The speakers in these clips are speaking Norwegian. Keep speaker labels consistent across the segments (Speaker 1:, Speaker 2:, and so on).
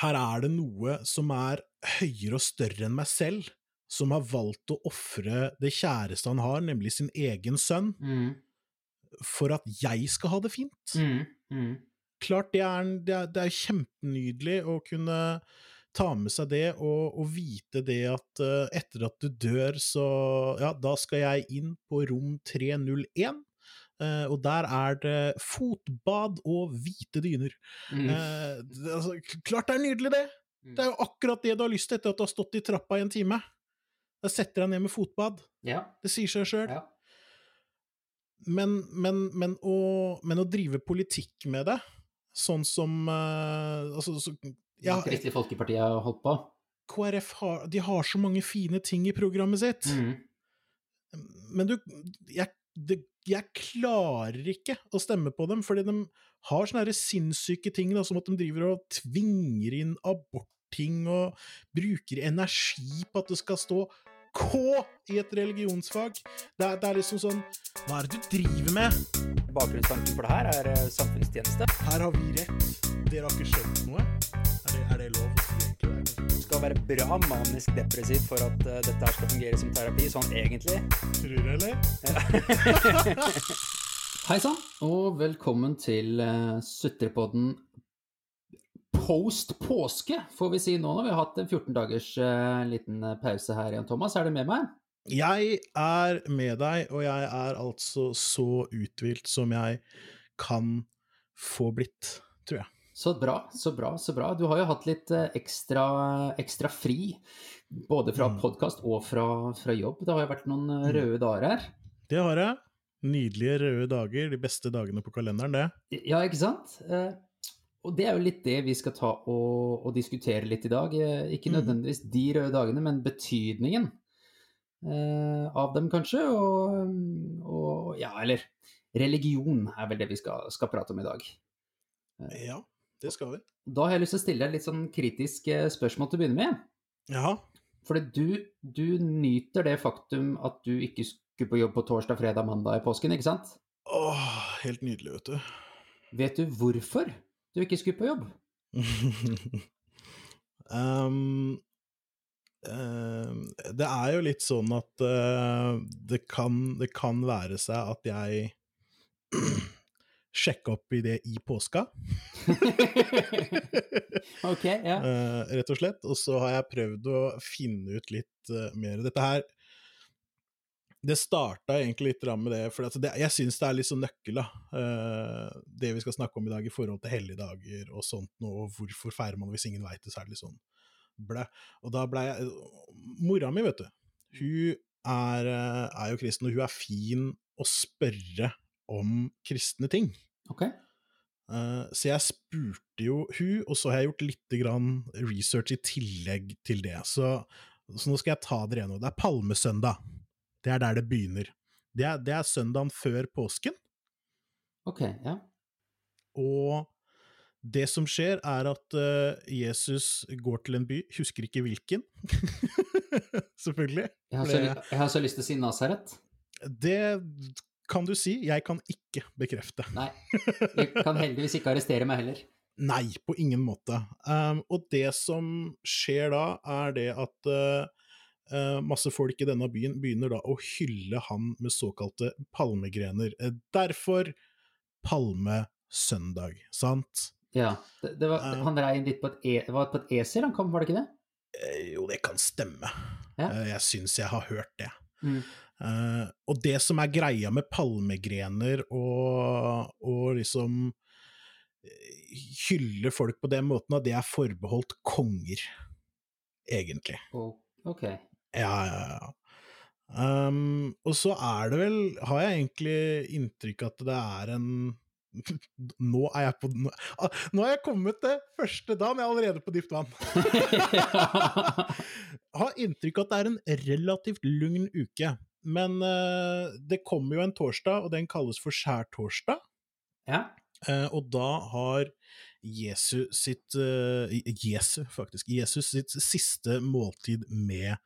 Speaker 1: her er det noe som er høyere og større enn meg selv, som har valgt å ofre det kjæreste han har, nemlig sin egen sønn,
Speaker 2: Mm.
Speaker 1: for at jeg skal ha det fint.
Speaker 2: Mm. Mm.
Speaker 1: Klart det er, det er, det er kjempenydelig å kunne ta med seg det, og, og vite det at uh, etter at du dør, så ja, da skal jeg inn på rom 301. eh, og der er det fotbad og hvite dyner.
Speaker 2: Mm.
Speaker 1: Uh, altså, klart det er nydelig, det!
Speaker 2: Mm.
Speaker 1: Det er jo akkurat det du har lyst til etter at du har stått i trappa i en time. Da setter deg ned med fotbad.
Speaker 2: Ja.
Speaker 1: Det sier seg sjøl.
Speaker 2: ja.
Speaker 1: Men, men, men, å, men å drive politikk med det, sånn som uh, altså, så, ja,
Speaker 2: Kristelig Folkeparti har holdt på.
Speaker 1: KrF har, de har så mange fine ting i programmet sitt,
Speaker 2: Mm.
Speaker 1: men du jeg, det, jeg klarer ikke å stemme på dem, fordi de har sånne sinnssyke ting, da, som at de driver og tvinger inn abortting og bruker energi på at det skal stå K i et religionsfag. Det er, det er liksom sånn Hva er det du driver med?
Speaker 3: Bakgrunnstanken for det her er eh, samfunnstjeneste.
Speaker 1: Her har vi rett. Dere har ikke skjønt noe. Er det, er det lov?
Speaker 3: Du skal være bra manisk depressiv for at uh, dette her skal fungere som terapi, sånn egentlig.
Speaker 1: Tror du, eller?
Speaker 2: Hei sann, og velkommen til uh, Sutrepodden post påske, får vi si nå når vi har hatt en 14 dagers uh, liten eh, pause her igjen. Thomas, er du med meg?
Speaker 1: Jeg er med deg, og jeg er altså så uthvilt som jeg kan få blitt, tror jeg.
Speaker 2: Så bra, så bra, så bra. Du har jo hatt litt eh, ekstra, ekstra fri, både fra
Speaker 1: Mm.
Speaker 2: podkast og fra, fra jobb. Det har jo vært noen eh,
Speaker 1: Mm.
Speaker 2: røde dager her.
Speaker 1: Det har jeg. Nydelige røde dager, de beste dagene på kalenderen, det.
Speaker 2: Ja, ikke sant? Eh, og det er jo litt det vi skal ta og, og diskutere litt i dag. Ikke
Speaker 1: Mhm.
Speaker 2: nødvendigvis de røde dagene, men betydningen av dem, kanskje. Og, og ja, eller religion er vel det vi skal, skal prate om i dag.
Speaker 1: Ja, det skal vi.
Speaker 2: Da har jeg lyst til å stille deg litt sånn kritisk eh, spørsmål til å begynne med.
Speaker 1: Ja.
Speaker 2: Fordi du, du nyter det faktum at du ikke skulle på jobb på torsdag, fredag, mandag i påsken, ikke sant?
Speaker 1: Åh, helt nydelig, vet du.
Speaker 2: Vet du hvorfor du ikke skulle på jobb?
Speaker 1: um, um, det er jo litt sånn at uh, det, kan, det kan være seg at jeg sjekka opp i det i påska,
Speaker 2: ok, ja.
Speaker 1: uh, rett og slett. Og så har jeg prøvd å finne ut litt uh, mer. Dette her det starta egentlig litt med det, for det, jeg syns det er litt sånn nøkkel, da. Uh, det vi skal snakke om i dag i forhold til helligdager og sånt noe, og hvorfor feirer man hvis ingen veit det, så er det litt sånn blæ. Og da blei jeg Mora mi, vet du, hun er, er jo kristen, og hun er fin å spørre om kristne ting.
Speaker 2: Ok.
Speaker 1: Uh, så jeg spurte jo hun, og så har jeg gjort litt grann research i tillegg til det. Så, så nå skal jeg ta dere gjennom. Det er palmesøndag. Det er der det begynner. Det er, det er søndagen før påsken,
Speaker 2: Ok, ja.
Speaker 1: og det som skjer, er at uh, Jesus går til en by, husker ikke hvilken, selvfølgelig.
Speaker 2: Jeg har, så, jeg har så lyst til å si Nasaret.
Speaker 1: Det kan du si, jeg kan ikke bekrefte.
Speaker 2: Nei, Du kan heldigvis ikke arrestere meg heller.
Speaker 1: Nei, på ingen måte. Um, og det som skjer da, er det at uh, masse folk i denne byen begynner da å hylle han med såkalte palmegrener. Uh, derfor palmesøndag, sant?
Speaker 2: Ja, det, det var,
Speaker 1: um,
Speaker 2: Han rei litt på et, e, det var på et esel han kom, var det ikke det?
Speaker 1: Eh, jo, det kan stemme.
Speaker 2: Ja.
Speaker 1: Eh, jeg syns jeg har hørt det.
Speaker 2: Mm.
Speaker 1: Eh, og det som er greia med palmegrener og, og liksom eh, hylle folk på den måten, at det er forbeholdt konger, egentlig.
Speaker 2: Oh, ok.
Speaker 1: Ja, ja, ja. Um, og så er det vel, har jeg egentlig inntrykk at det er en Nå er jeg på Nå, ah, nå har jeg kommet til første dagen, jeg er allerede på dypt vann. har inntrykk av at det er en relativt lugn uke. Men uh, det kommer jo en torsdag, og den kalles for skjærtorsdag.
Speaker 2: ja.
Speaker 1: Uh, og da har Jesus sitt uh, Jesu, faktisk. Jesus sitt siste måltid med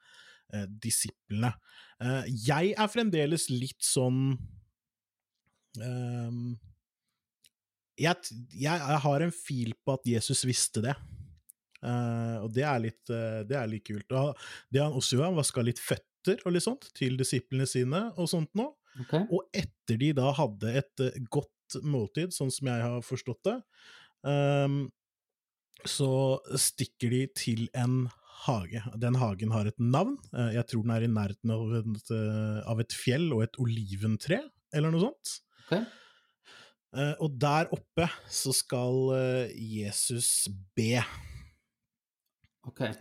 Speaker 1: disiplene. Jeg er fremdeles litt sånn ehm, jeg, jeg, har en fil på at Jesus visste det. Uh, og det er litt, uh, det er litt kult. Og det han også gjorde, han vaska litt føtter og litt sånt til disiplene sine og sånt nå.
Speaker 2: Okay.
Speaker 1: Og etter de da hadde et eh, godt måltid, sånn som jeg har forstått det, um, så stikker de til en hage. Den hagen har et navn. Eh, Jeg tror den er i nærheten av et, eh, av et fjell og et oliventre, eller noe sånt. Okay. Og der oppe så skal Jesus be, Okay.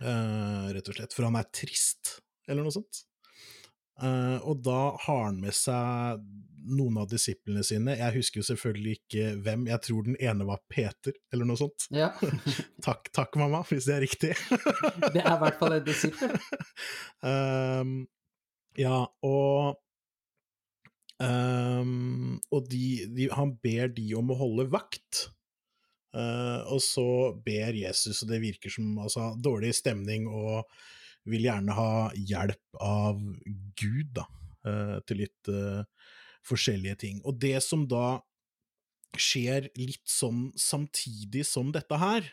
Speaker 1: rett og slett, for han er trist, eller noe sånt. Eh, og da har han med seg noen av disiplene sine. Jeg husker jo selvfølgelig ikke hvem, jeg tror den ene var Peter, eller noe sånt.
Speaker 2: Ja.
Speaker 1: Takk, takk mamma, hvis det er riktig.
Speaker 2: Det er i hvert fall en disippel.
Speaker 1: Um, ja, og um, Og de, de, han ber de om å holde vakt. Uh, og så ber Jesus, og det virker som altså, dårlig stemning, og vil gjerne ha hjelp av Gud, da, eh, til litt eh, forskjellige ting. Og det som da skjer litt sånn samtidig som dette her,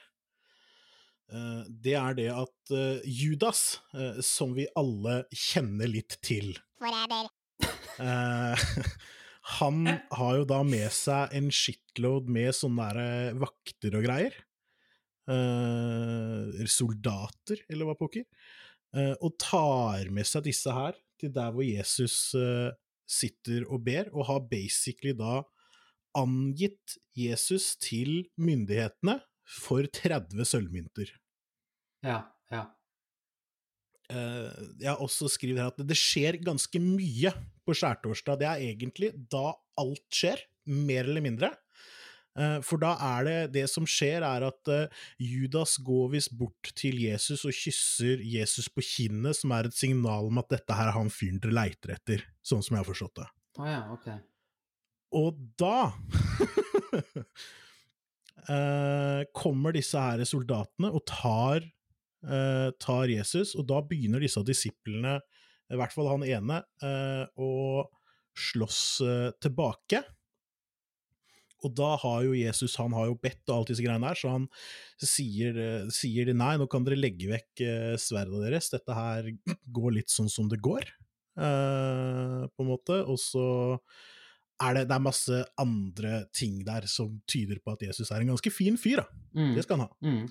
Speaker 1: eh, det er det at Judas, som vi alle kjenner litt til
Speaker 4: Forræder.
Speaker 1: eh, Han har jo da med seg en shitload med sånne der vakter og greier. Eh, soldater, eller hva pokker. Eh, og tar med seg disse her til der hvor Jesus eh, sitter og ber, og har basically da angitt Jesus til myndighetene for 30 sølvmynter.
Speaker 2: Ja, ja.
Speaker 1: Eh, jeg har også skrevet her at det skjer ganske mye på skjærtorsdag. Det er egentlig da alt skjer, mer eller mindre. Eh, For da er det Det som skjer, er at eh, Judas går visst bort til Jesus og kysser Jesus på kinnet, som er et signal om at dette her er han fyren dere leiter etter, sånn som jeg har forstått det.
Speaker 2: Å ja, ok.
Speaker 1: Og da eh, kommer disse her soldatene og tar, tar Jesus, og da begynner disse disiplene, i hvert fall han ene, å slåss tilbake. Og da har jo Jesus han har jo bedt og alt disse greiene der, så han sier, eh, sier de nei, nå kan dere legge vekk eh, sverdet deres, dette her går litt sånn som det går, eh, på en måte. Og så er det, det er masse andre ting der som tyder på at Jesus er en ganske fin fyr, da.
Speaker 2: Mm.
Speaker 1: Det skal han ha.
Speaker 2: Mm.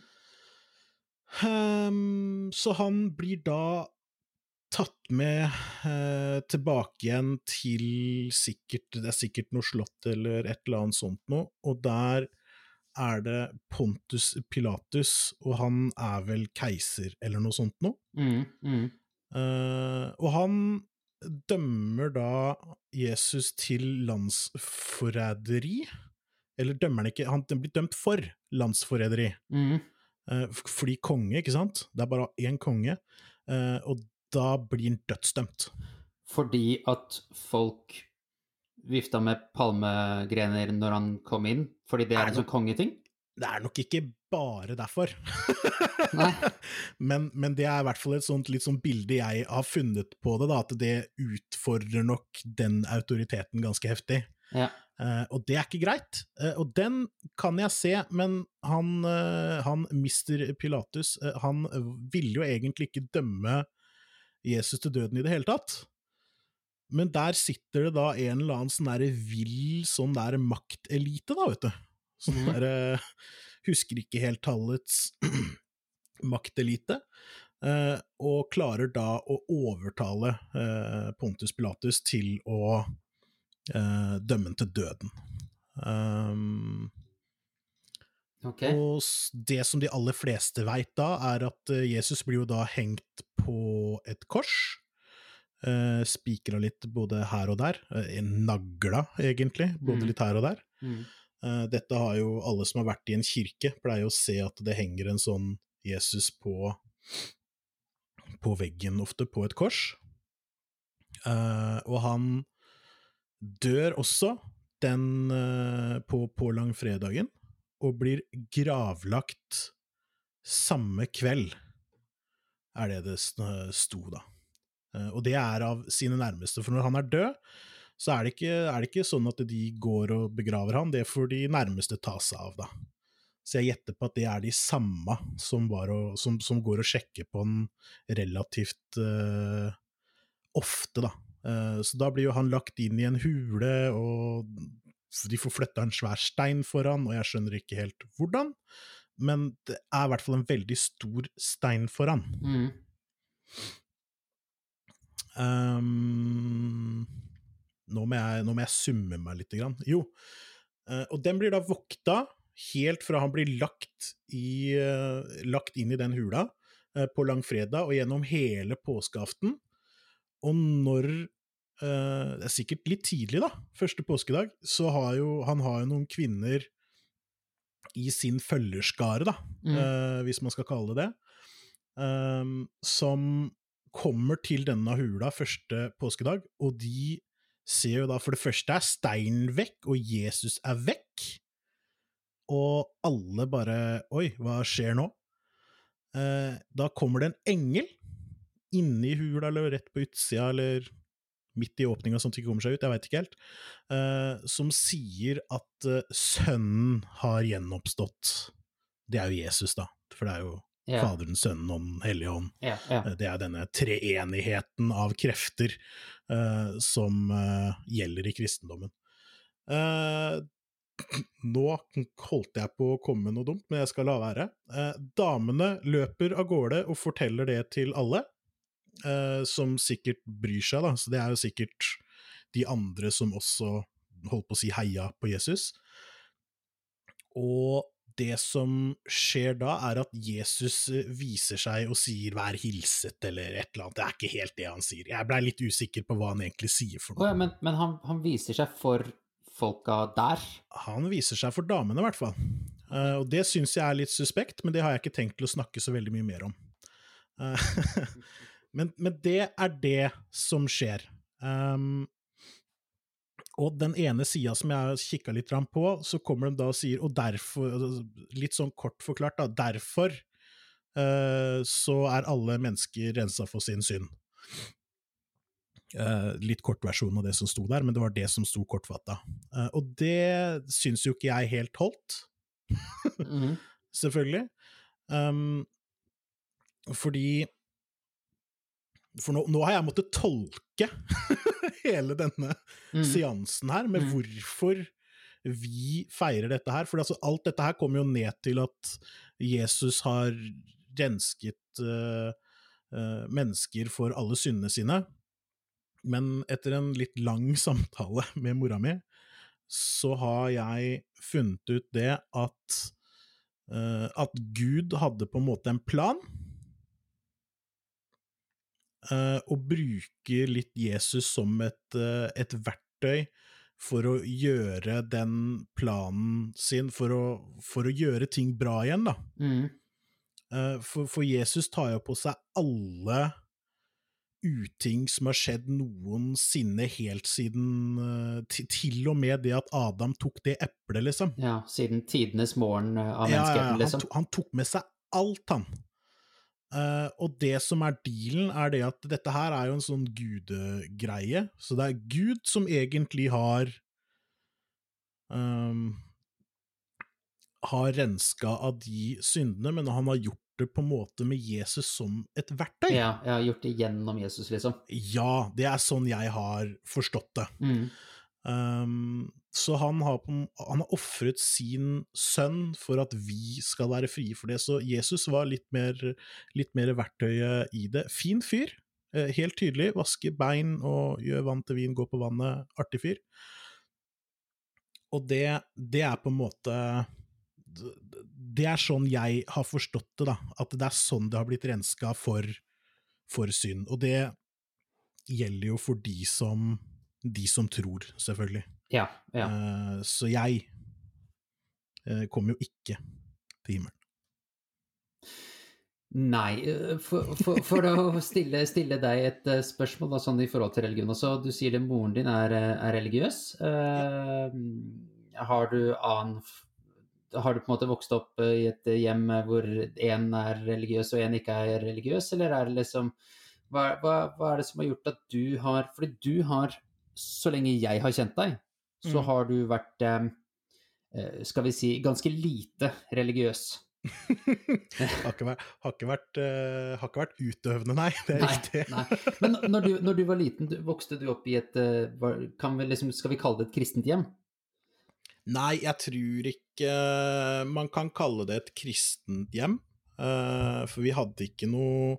Speaker 1: Um, så han blir da tatt med eh, tilbake igjen til sikkert Det er sikkert noe slott eller et eller annet sånt noe, og der er det Pontus Pilatus, og han er vel keiser eller noe sånt noe.
Speaker 2: Mm. Mm.
Speaker 1: Eh, og han dømmer da Jesus til landsforræderi. Eller dømmer han ikke, han blir dømt for landsforræderi.
Speaker 2: Mm.
Speaker 1: Eh, fordi konge, ikke sant? Det er bare én konge. eh, og da blir han dødsdømt.
Speaker 2: Fordi at folk vifta med palmegrener når han kom inn? Fordi det
Speaker 1: Er
Speaker 2: er en sånn kongeting?
Speaker 1: Det er nok ikke bare derfor. Men, men det er i hvert fall et sånt, litt sånn bilde jeg har funnet på det, da, at det utfordrer nok den autoriteten ganske heftig.
Speaker 2: Ja.
Speaker 1: Uh, og det er ikke greit. Uh, og den kan jeg se, men han, uh, han mister Pilatus, han ville jo egentlig ikke dømme Jesus til døden i det hele tatt. Men der sitter det da en eller annen sånn derre vill sånn der maktelite, da, vet du. Sånn
Speaker 2: Mhm.
Speaker 1: derre Husker ikke helt tallets maktelite. eh, og klarer da å overtale eh, Pontus Pilatus til å eh, dømme ham til døden. Um,
Speaker 2: Ok.
Speaker 1: og det som de aller fleste veit da, er at eh, Jesus blir jo da hengt på et kors. Uh, Spikra litt både her og der. Uh, nagla, egentlig, både
Speaker 2: Mhm.
Speaker 1: litt her og der.
Speaker 2: Mm.
Speaker 1: Dette har jo alle som har vært i en kirke, pleier å se at det henger en sånn Jesus på, på veggen ofte, på et kors. Og han dør også den på, på langfredagen, og blir gravlagt samme kveld, er det det sto da. Eh, og det er av sine nærmeste, for når han er død, så er det, ikke, er det ikke sånn at de går og begraver han, det får de nærmeste ta seg av, da. Så jeg gjetter på at det er de samme som, og, som, som går og sjekker på han relativt uh, ofte, da. Uh, så da blir jo han lagt inn i en hule, og de får flytta en svær stein foran, og jeg skjønner ikke helt hvordan. Men det er i hvert fall en veldig stor stein foran.
Speaker 2: Mm.
Speaker 1: Um, nå, må jeg, nå må jeg summe meg litt. Grann. Jo, Uh, og den blir da vokta helt fra han blir lagt, i, uh, lagt inn i den hula uh, på langfredag og gjennom hele påskeaften. Og når eh, Det er sikkert litt tidlig, da, første påskedag, så har jo han har jo noen kvinner i sin følgerskare, da,
Speaker 2: Mm.
Speaker 1: uh, hvis man skal kalle det det, um, som kommer til denne hula første påskedag, og de ser jo da for det første er steinen vekk, og Jesus er vekk. Og alle bare Oi, hva skjer nå? Uh, da kommer det en engel inni hula, eller rett på utsida, eller midt i åpninga, sånn at de ikke kommer seg ut, jeg veit ikke helt, eh, som sier at eh, sønnen har gjenoppstått. Det er jo Jesus, da, for det er jo
Speaker 2: yeah.
Speaker 1: Faderen, Sønnen og Den hellige ånd.
Speaker 2: Yeah,
Speaker 1: yeah. Det er denne treenigheten av krefter eh, som gjelder i kristendommen. Nå holdt jeg på å komme med noe dumt, men jeg skal la være. Damene løper av gårde og forteller det til alle, som sikkert bryr seg, da. Så det er jo sikkert de andre som også holdt på å si heia på Jesus. Og det som skjer da, er at Jesus eh, viser seg og sier 'vær hilset', eller et eller annet. Det er ikke helt det han sier. Jeg blei litt usikker på hva han egentlig sier for noe.
Speaker 2: ja, men men han, han viser seg for folka der.
Speaker 1: Han viser seg for damene, i hvert fall. Uh, og det syns jeg er litt suspekt, men det har jeg ikke tenkt til å snakke så veldig mye mer om. Eh, men, men det er det som skjer. Um, og den ene sida som jeg har kikka litt på, så kommer de da og sier, og derfor, altså, litt sånn kort forklart, da, derfor uh, så er alle mennesker rensa for sin synd. Uh, litt kort versjon av det som sto der, men det var det som sto kortfatta. Uh, og det syns jo ikke jeg helt holdt,
Speaker 2: Mhm.
Speaker 1: selvfølgelig. Um, fordi For nå, nå har jeg måttet tolke hele denne
Speaker 2: mm.
Speaker 1: seansen her, med
Speaker 2: Mm.
Speaker 1: hvorfor vi feirer dette her. For altså, alt dette her kommer jo ned til at Jesus har rensket uh, uh, mennesker for alle syndene sine. Men etter en litt lang samtale med mora mi, så har jeg funnet ut det at uh, at Gud hadde på en måte en plan, og bruker litt Jesus som et, eh, et verktøy for å gjøre den planen sin, for å, for å gjøre ting bra igjen, da.
Speaker 2: Mm.
Speaker 1: Eh, For, for Jesus tar jo på seg alle uting som har skjedd noensinne helt siden eh, til, og med det at Adam tok det eplet, liksom.
Speaker 2: Ja, siden tidenes morgen eh, av
Speaker 1: Ja, ja,
Speaker 2: menneskeheten,
Speaker 1: han,
Speaker 2: liksom.
Speaker 1: to, han tok med seg alt, han. Eh, og det som er dealen, er det at dette her er jo en sånn gudegreie. Så det er Gud som egentlig har um, Har renska av de syndene, men han har gjort det på en måte med Jesus som et verktøy.
Speaker 2: Ja, jeg har gjort det gjennom Jesus, liksom.
Speaker 1: Ja, det er sånn jeg har forstått det.
Speaker 2: Mhm.
Speaker 1: Um, så han har, han har ofret sin sønn for at vi skal være frie for det. Så Jesus var litt mer, litt mer verktøyet i det. Fin fyr, eh, helt tydelig. Vasker bein og gjør vann til vin, går på vannet. Artig fyr. Og det, det er på en måte Det er sånn jeg har forstått det, da. At det er sånn det har blitt renska for, for synd. Og det gjelder jo for de som de som tror, selvfølgelig.
Speaker 2: Ja, ja.
Speaker 1: Uh, så jeg uh, kommer jo ikke til himmelen.
Speaker 2: Nei, eh, for, for, for å stille, stille deg et spørsmål da, sånn i forhold til religion også. Du sier det moren din er, er religiøs. Eh, har du annen Har du på en måte vokst opp i et hjem hvor én er religiøs og én ikke er religiøs, eller er det liksom hva, hva, hva er det som har gjort at du har Fordi du har, så lenge jeg har kjent deg, så
Speaker 1: Mm.
Speaker 2: har du vært eh, eh, skal vi si, ganske lite religiøs.
Speaker 1: har, ikke vært, har, ikke vært, har ikke vært utøvende, nei. Det er
Speaker 2: Nei,
Speaker 1: riktig.
Speaker 2: nei. Men når du, når du var liten, du, vokste du opp i et eh, kan vi liksom, Skal vi kalle det et kristent hjem?
Speaker 1: Nei, jeg tror ikke man kan kalle det et kristent hjem. eh, for vi hadde ikke noe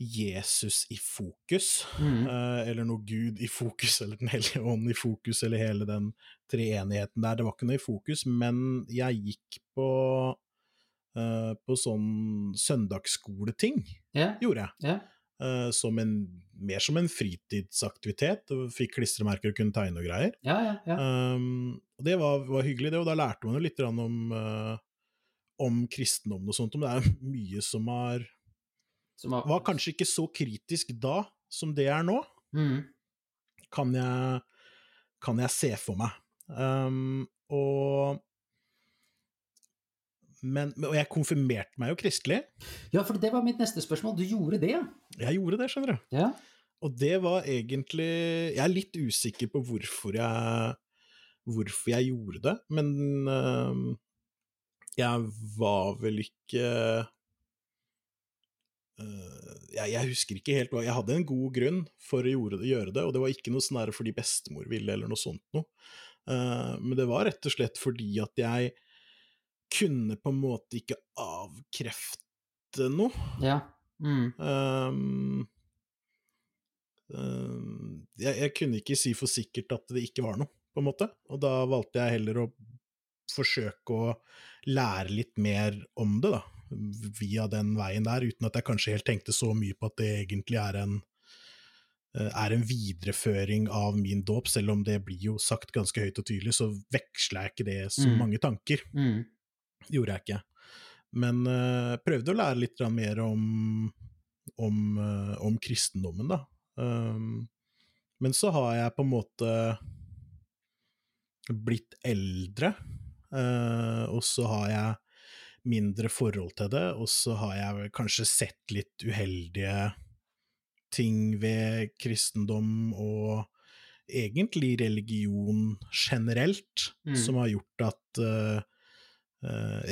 Speaker 1: Jesus i fokus,
Speaker 2: Mm.
Speaker 1: eh, eller noe Gud i fokus, eller Den hellige ånd i fokus, eller hele den treenigheten der. Det var ikke noe i fokus, men jeg gikk på, uh, på sånn søndagsskoleting,
Speaker 2: yeah.
Speaker 1: gjorde jeg.
Speaker 2: Yeah.
Speaker 1: Uh, som en, mer som en fritidsaktivitet, fikk klistremerker og kunne tegne og greier.
Speaker 2: Ja, ja, ja.
Speaker 1: Um, og det var, var hyggelig, det, og da lærte man jo litt om, uh, om kristendommen og sånt. Men det er mye som har,
Speaker 2: var,
Speaker 1: var kanskje ikke så kritisk da som det er nå,
Speaker 2: Mm.
Speaker 1: kan jeg, kan jeg se for meg. Um, og men, og jeg konfirmerte meg jo kristelig.
Speaker 2: Ja, for det var mitt neste spørsmål. Du gjorde det, ja?
Speaker 1: Jeg gjorde det, skjønner du.
Speaker 2: Ja.
Speaker 1: Og det var egentlig Jeg er litt usikker på hvorfor jeg Hvorfor jeg gjorde det, men øhm, jeg var vel ikke jeg, jeg husker ikke helt hva Jeg hadde en god grunn for å gjøre det, gjøre det og det var ikke noe sånn der fordi bestemor ville, eller noe sånt noe. Eh, men det var rett og slett fordi at jeg kunne på en måte ikke avkrefte noe.
Speaker 2: Ja. Mm.
Speaker 1: Um, ehm, jeg, jeg kunne ikke si for sikkert at det ikke var noe, på en måte. Og da valgte jeg heller å forsøke å lære litt mer om det, da. Via den veien der, uten at jeg kanskje helt tenkte så mye på at det egentlig er en eh, er en videreføring av min dåp, selv om det blir jo sagt ganske høyt og tydelig, så veksla jeg ikke det så
Speaker 2: Mm.
Speaker 1: mange tanker
Speaker 2: Mm.
Speaker 1: gjorde jeg ikke. Men uh, prøvde å lære litt mer om, om, uh, om kristendommen, da. Um, men så har jeg på en måte blitt eldre, uh, og så har jeg mindre forhold til det, og så har jeg kanskje sett litt uheldige ting ved kristendom og egentlig religion generelt,
Speaker 2: Mm.
Speaker 1: som har gjort at eh,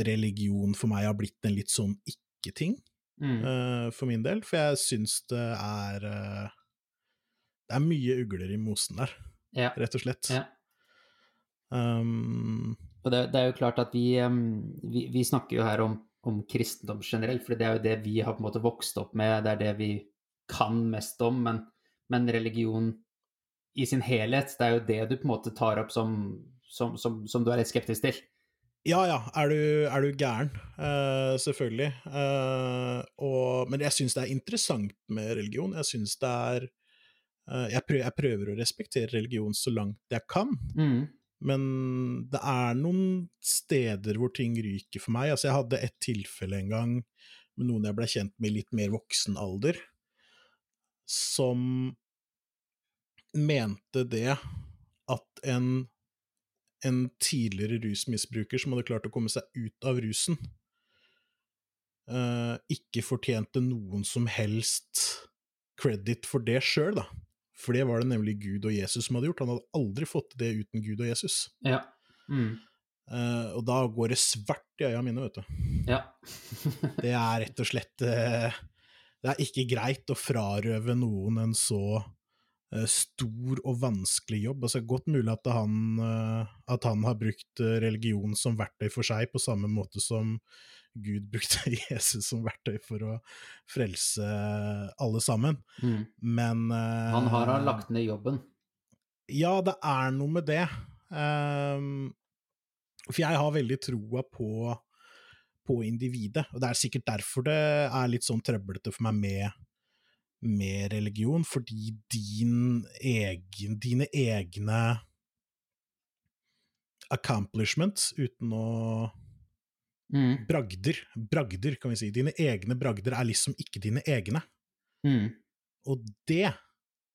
Speaker 1: religion for meg har blitt en litt sånn ikke-ting
Speaker 2: Mm.
Speaker 1: uh, for min del, for jeg syns det er uh, Det er mye ugler i mosen der,
Speaker 2: Ja.
Speaker 1: rett og slett.
Speaker 2: ja.
Speaker 1: Um,
Speaker 2: Og det, det er jo klart at vi, vi, vi snakker jo her om, om kristendom generelt, for det er jo det vi har på en måte vokst opp med, det er det vi kan mest om, men, men religion i sin helhet, det er jo det du på en måte tar opp som, som, som, som du er litt skeptisk til.
Speaker 1: Ja ja, er du, er du gæren? Uh, selvfølgelig. Uh, og, men jeg syns det er interessant med religion. Jeg syns det er uh, jeg, prøver, jeg prøver å respektere religion så langt jeg kan,
Speaker 2: Mm.
Speaker 1: Men det er noen steder hvor ting ryker for meg. Altså, jeg hadde et tilfelle en gang med noen jeg ble kjent med i litt mer voksen alder, som mente det at en en tidligere rusmisbruker som hadde klart å komme seg ut av rusen, eh, ikke fortjente noen som helst credit for det sjøl, da. For det var det nemlig Gud og Jesus som hadde gjort. Han hadde aldri fått det uten Gud og Jesus.
Speaker 2: Ja. Mm.
Speaker 1: Uh, og da går det svart i øya mine, vet du.
Speaker 2: Ja.
Speaker 1: Det er rett og slett uh, Det er ikke greit å frarøve noen en så uh, stor og vanskelig jobb. Altså, godt mulig at han, at han har brukt religion som verktøy for seg, på samme måte som Gud brukte Jesus som verktøy for å frelse alle sammen.
Speaker 2: Mm.
Speaker 1: Men uh,
Speaker 2: Han har han lagt ned jobben.
Speaker 1: Ja, det er noe med det. Um, for jeg har veldig troa på, på individet, og det er sikkert derfor det er litt sånn trøblete for meg med, med religion, fordi din egen, dine egne accomplishments, uten å
Speaker 2: Mm.
Speaker 1: Bragder, bragder, kan vi si. Dine egne bragder er liksom ikke dine egne.
Speaker 2: Mm.
Speaker 1: Og det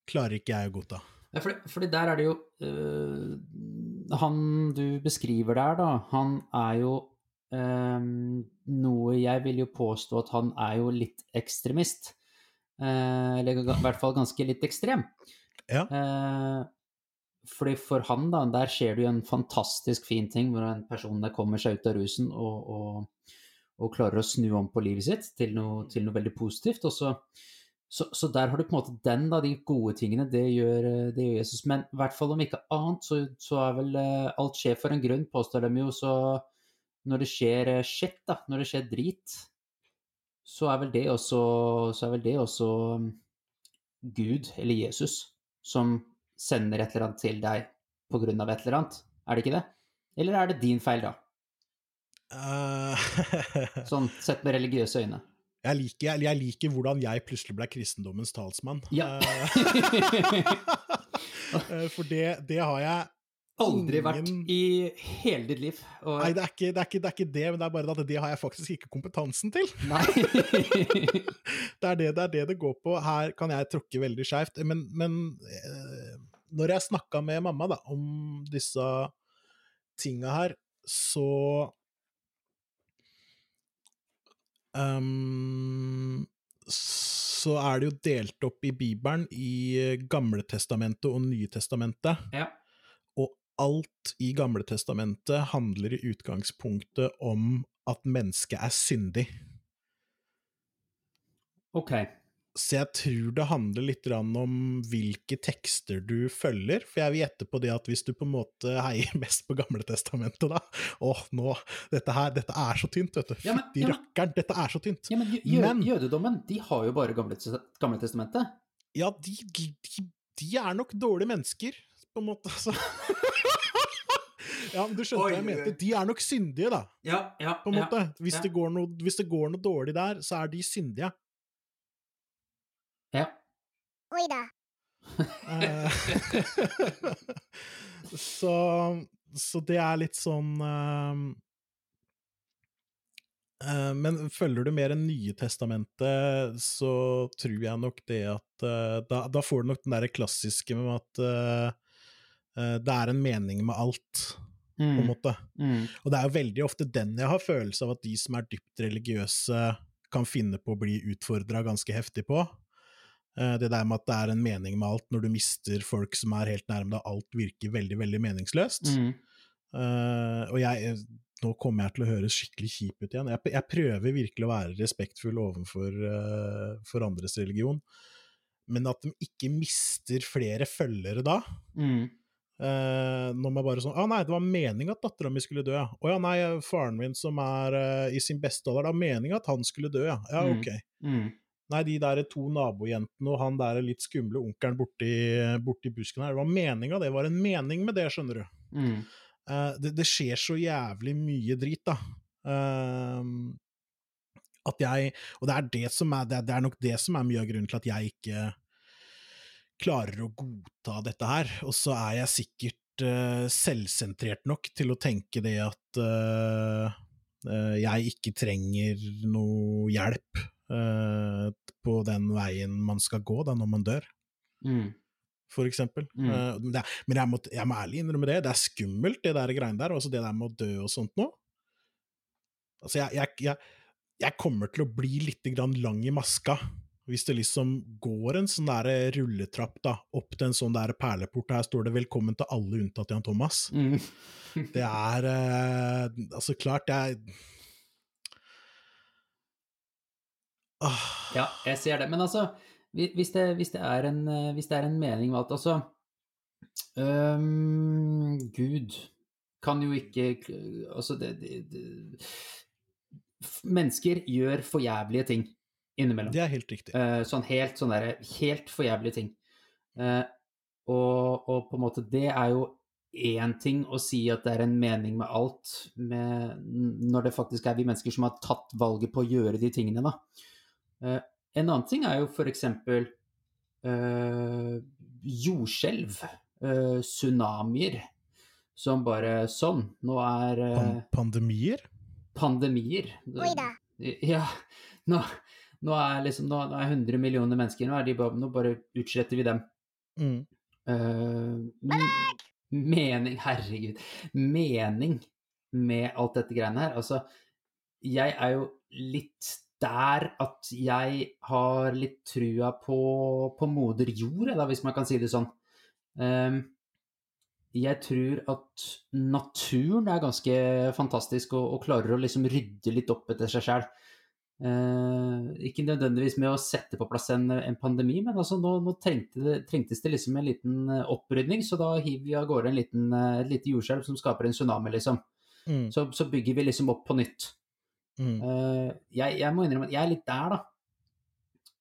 Speaker 1: klarer ikke jeg å godta.
Speaker 2: Ja, fordi, fordi der er det jo øh, Han du beskriver der, da, han er jo øh, noe Jeg vil jo påstå at han er jo litt ekstremist. Øh, eller i hvert fall ganske litt ekstrem.
Speaker 1: Ja.
Speaker 2: Eh, fordi for han, da, der skjer det jo en fantastisk fin ting hvor en person der kommer seg ut av rusen og, og, og klarer å snu om på livet sitt til noe, til noe veldig positivt. Og så, så, så, der har du på en måte den, da, de gode tingene. Det gjør, det gjør Jesus. Men i hvert fall om ikke annet, så, så er vel eh, alt skjer for en grunn, påstår de jo. Så når det skjer eh, shit, da, når det skjer drit, så er vel det også, så er vel det også mm, Gud, eller Jesus, som sender et eller annet til deg av et eller annet. Er det ikke det? Eller er det din feil, da?
Speaker 1: Uh,
Speaker 2: sånn sett med religiøse øyne.
Speaker 1: Jeg liker, jeg, liker, hvordan jeg plutselig ble kristendommens talsmann.
Speaker 2: Ja.
Speaker 1: Eh, for det, det, har jeg
Speaker 2: Aldri vært i hele ditt liv.
Speaker 1: Og... Nei, det er, ikke, det, er ikke, det er, ikke, det men det er bare at det har jeg faktisk ikke kompetansen til.
Speaker 2: Nei.
Speaker 1: det, er det, det er det det går på. Her kan jeg tråkke veldig skeivt. Men, men eh, når jeg snakka med mamma da, om disse tinga her, så um, Så er det jo delt opp i Bibelen i Gamletestamentet og Nytestamentet.
Speaker 2: Ja.
Speaker 1: Og alt i Gamletestamentet handler i utgangspunktet om at mennesket er syndig.
Speaker 2: Ok.
Speaker 1: Så jeg tror det handler litt om hvilke tekster du følger, for jeg vil gjette på det at hvis du på en måte heier mest på Gamletestamentet, da Åh, nå Dette her, dette er så tynt, vet du.
Speaker 2: Ja,
Speaker 1: Fytti ja, rakkeren, dette er så tynt.
Speaker 2: Ja, men, jø men jødedommen, de har jo bare Gamletestamentet.
Speaker 1: Ja, de, de, de, er nok dårlige mennesker, på en måte, altså. ja, men du skjønte hva jeg mente. De er nok syndige, da.
Speaker 2: Ja, ja,
Speaker 1: på en måte. Hvis, det noe, hvis det går noe dårlig der, så er de syndige.
Speaker 2: Ja.
Speaker 4: Oi da.
Speaker 1: Eh, så, så det er litt sånn um, uh, Men følger du mer enn Nye testamentet, så tror jeg nok det at uh, da, da, får du nok den derre klassiske med at det er en mening med alt, mm. på en mm. måte.
Speaker 2: Mm.
Speaker 1: Og det er jo veldig ofte den jeg har følelse av at de som er dypt religiøse, kan finne på å bli utfordra ganske heftig på. Eh, det der med at det er en mening med alt, når du mister folk som er helt nærme deg, alt virker veldig, veldig meningsløst.
Speaker 2: Mm.
Speaker 1: Uh, og jeg Nå kommer jeg til å høres skikkelig kjip ut igjen. Jeg, jeg prøver virkelig å være respektfull overfor uh, for andres religion, men at de ikke mister flere følgere da
Speaker 2: mm.
Speaker 1: Uh, når man bare sånn Å ah, nei, det var meninga at dattera mi skulle dø, ja. Å ja, nei, faren min som er uh, i sin beste alder, det var meninga at han skulle dø, ja. Ja,
Speaker 2: mm.
Speaker 1: ok.
Speaker 2: Mm.
Speaker 1: Nei, de der to nabojentene og han der litt skumle onkelen borti, borti busken her, det var meninga, det var en mening med det, skjønner du.
Speaker 2: Mm.
Speaker 1: Uh, det, det, skjer så jævlig mye drit, da. Uh, at jeg Og det er det som er det, er nok det som er mye av grunnen til at jeg ikke klarer å godta dette her. Og så er jeg sikkert uh, selvsentrert nok til å tenke det at jeg ikke trenger noe hjelp uh, på den veien man skal gå da når man dør,
Speaker 2: mm.
Speaker 1: for eksempel.
Speaker 2: Mm.
Speaker 1: Uh, det, men jeg må, jeg må, ærlig innrømme det, det er skummelt det der greiene der, altså det der med å dø og sånt noe. Altså, jeg, jeg, jeg, jeg, kommer til å bli litt grann lang i maska hvis det liksom går en sånn der rulletrapp da, opp til en sånn der perleport, her står det 'velkommen til alle unntatt Jan Thomas'.
Speaker 2: Mm.
Speaker 1: det er uh, Altså, klart, jeg
Speaker 2: Ah. Ja, jeg ser det. Men altså, hvis det, hvis det, er, en, eh, hvis det er en mening med alt Altså um, Gud kan jo ikke Altså, det, det, Mennesker gjør forjævlige ting innimellom.
Speaker 1: Det er helt riktig.
Speaker 2: Uh, sånn helt sånn derre Helt forjævlige ting. Uh, og, og, på en måte Det er jo én ting å si at det er en mening med alt, med, når det faktisk er vi mennesker som har tatt valget på å gjøre de tingene, da. Uh, en annen ting er jo f.eks. Eh, jordskjelv, eh, tsunamier, som bare Sånn, nå er uh,
Speaker 1: Pandemier?
Speaker 2: Pandemier.
Speaker 4: Oi da.
Speaker 2: Ja. Nå, nå, er liksom Nå, er 100 millioner mennesker, nå, de, nå bare utsletter vi dem.
Speaker 1: Mm.
Speaker 2: Eh, mening Herregud. Mening med alt dette greiene her. Altså, jeg er jo litt der at jeg har litt trua på, på moder jord, da, hvis man kan si det sånn. Um, jeg tror at naturen er ganske fantastisk og, og klarer å liksom rydde litt opp etter seg sjæl. Uh, ikke nødvendigvis med å sette på plass en, en pandemi, men altså nå, nå trengte det, trengtes det liksom en liten eh, opprydning, så da hiver vi av gårde en liten, eh, et lite jordskjelv som skaper en tsunami, liksom.
Speaker 1: Mm.
Speaker 2: Så, så bygger vi liksom opp på nytt.
Speaker 1: Mm.
Speaker 2: Eh, jeg, jeg må innrømme at jeg er litt der, da.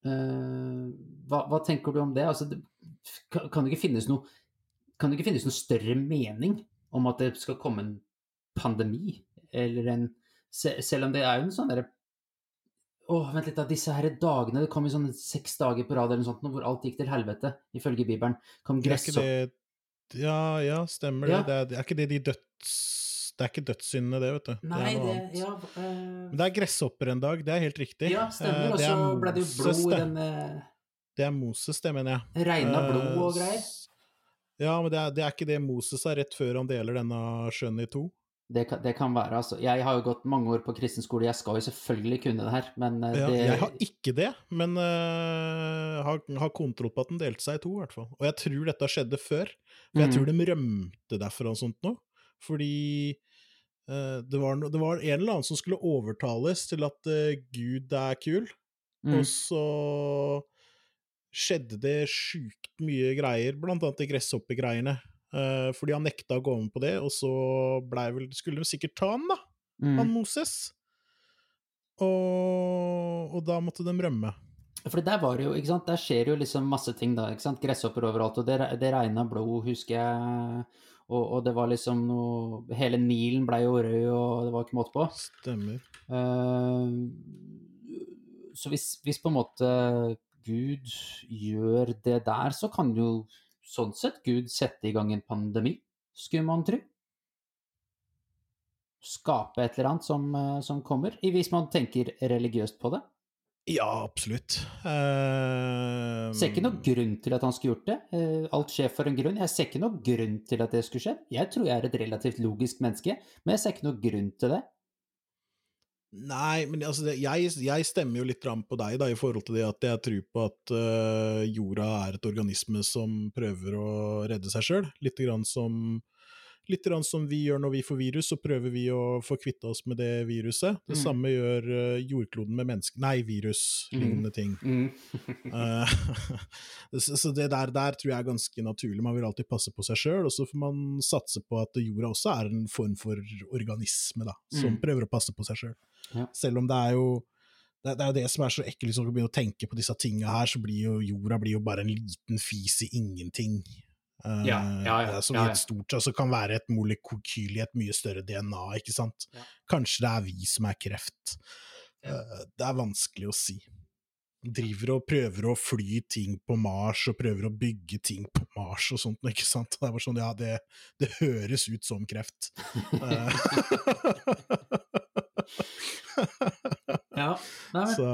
Speaker 2: Uh, hva, hva tenker du om det? Altså, det kan, kan, det noe, kan det ikke finnes noe større mening om at det skal komme en pandemi? Eller en Selv om det er jo en sånn derre Å, vent litt, da. Disse her dagene Det kom jo sånn seks dager på rad eller noe sånt hvor alt gikk til helvete, ifølge Bibelen. Kom
Speaker 1: Det
Speaker 2: gress
Speaker 1: og... Ja, ja, stemmer
Speaker 2: Ja.
Speaker 1: det. Det er, det er ikke det de døds... Det er ikke dødssyndene, det, vet du.
Speaker 2: Nei,
Speaker 1: det er noe
Speaker 2: det
Speaker 1: annet.
Speaker 2: Ja,
Speaker 1: Men det er gresshopper en dag, det er helt riktig.
Speaker 2: ja stemmer.
Speaker 1: Eh,
Speaker 2: Og så ble det jo blod
Speaker 1: Moses,
Speaker 2: i den uh...
Speaker 1: Det er Moses, det, mener jeg.
Speaker 2: Regna
Speaker 1: Eh,
Speaker 2: blod og greier.
Speaker 1: Ja, men det er, det er ikke det Moses er rett før han deler denne sjøen i to.
Speaker 2: Det kan, det kan være, altså. Jeg har jo gått mange år på kristen skole, jeg skal jo selvfølgelig kunne det her, men det...
Speaker 1: Ja, jeg har ikke det, men uh, har, har kontroll på at den delte seg i to, i hvert fall. Og jeg tror dette skjedde før, for jeg
Speaker 2: Mm.
Speaker 1: tror de rømte derfra og sånt nå. Fordi uh, det, var det var en eller annen som skulle overtales til at uh, Gud er kul,
Speaker 2: Mm.
Speaker 1: og så skjedde det sjukt mye greier, blant annet de gresshoppegreiene. Uh, fordi han nekta å gå med på det, og så blei vel Skulle de sikkert ta han, da, han
Speaker 2: Mm.
Speaker 1: Moses. Og, og da måtte de rømme.
Speaker 2: For der var det jo, ikke sant, der skjer jo liksom masse ting, da. ikke sant, Gresshopper overalt, og det, det regna blod, husker jeg. Og, og det var liksom noe Hele Nilen blei jo rød, og det var ikke måte på.
Speaker 1: Stemmer.
Speaker 2: Uh, så hvis, hvis på en måte Gud gjør det der, så kan jo sånn sett Gud sette i gang en pandemi, skulle man tro. Skape et eller annet som, eh, som kommer, hvis man tenker religiøst på det.
Speaker 1: Ja, absolutt. Uh,
Speaker 2: Ser ikke noen grunn til at han skulle gjort det. Uh, Alt skjer for en grunn. Jeg ser ikke noen grunn til at det skulle skje. Jeg tror jeg er et relativt logisk menneske, men jeg ser ikke noen grunn til det.
Speaker 1: Nei, men altså, jeg, jeg stemmer jo litt på deg da, i forhold til det at jeg tror på at uh, jorda er et organisme som prøver å redde seg sjøl. Litt grann som Litt som vi gjør når vi får virus, så prøver vi å få kvitte oss med det viruset. Det
Speaker 2: Mm.
Speaker 1: samme gjør øh, jordkloden med mennesker Nei, virus, lignende ting. Mm. så så det der, der tror jeg er ganske naturlig. Man vil alltid passe på seg sjøl, og så får man satse på at jorda også er en form for organisme, da, som
Speaker 2: Mm.
Speaker 1: prøver å passe på seg sjøl.
Speaker 2: Ja.
Speaker 1: Selv om det er jo det, det er jo det som er så ekkelt, liksom, å begynne å tenke på disse tinga her, så blir jo jorda blir jo bare en liten fis i ingenting. Eh,
Speaker 2: Ja, ja, ja,
Speaker 1: er som
Speaker 2: ja,
Speaker 1: i
Speaker 2: ja.
Speaker 1: et stort, altså kan være et molekyl i et mye større DNA, ikke sant.
Speaker 2: Ja.
Speaker 1: Kanskje det er vi som er kreft.
Speaker 2: Ja.
Speaker 1: Eh, det er vanskelig å si. Driver og prøver å fly ting på Mars, og prøver å bygge ting på Mars og sånt, ikke sant. Det er bare sånn, ja, det, det høres ut som kreft.
Speaker 2: Ja, nei, men,
Speaker 1: Så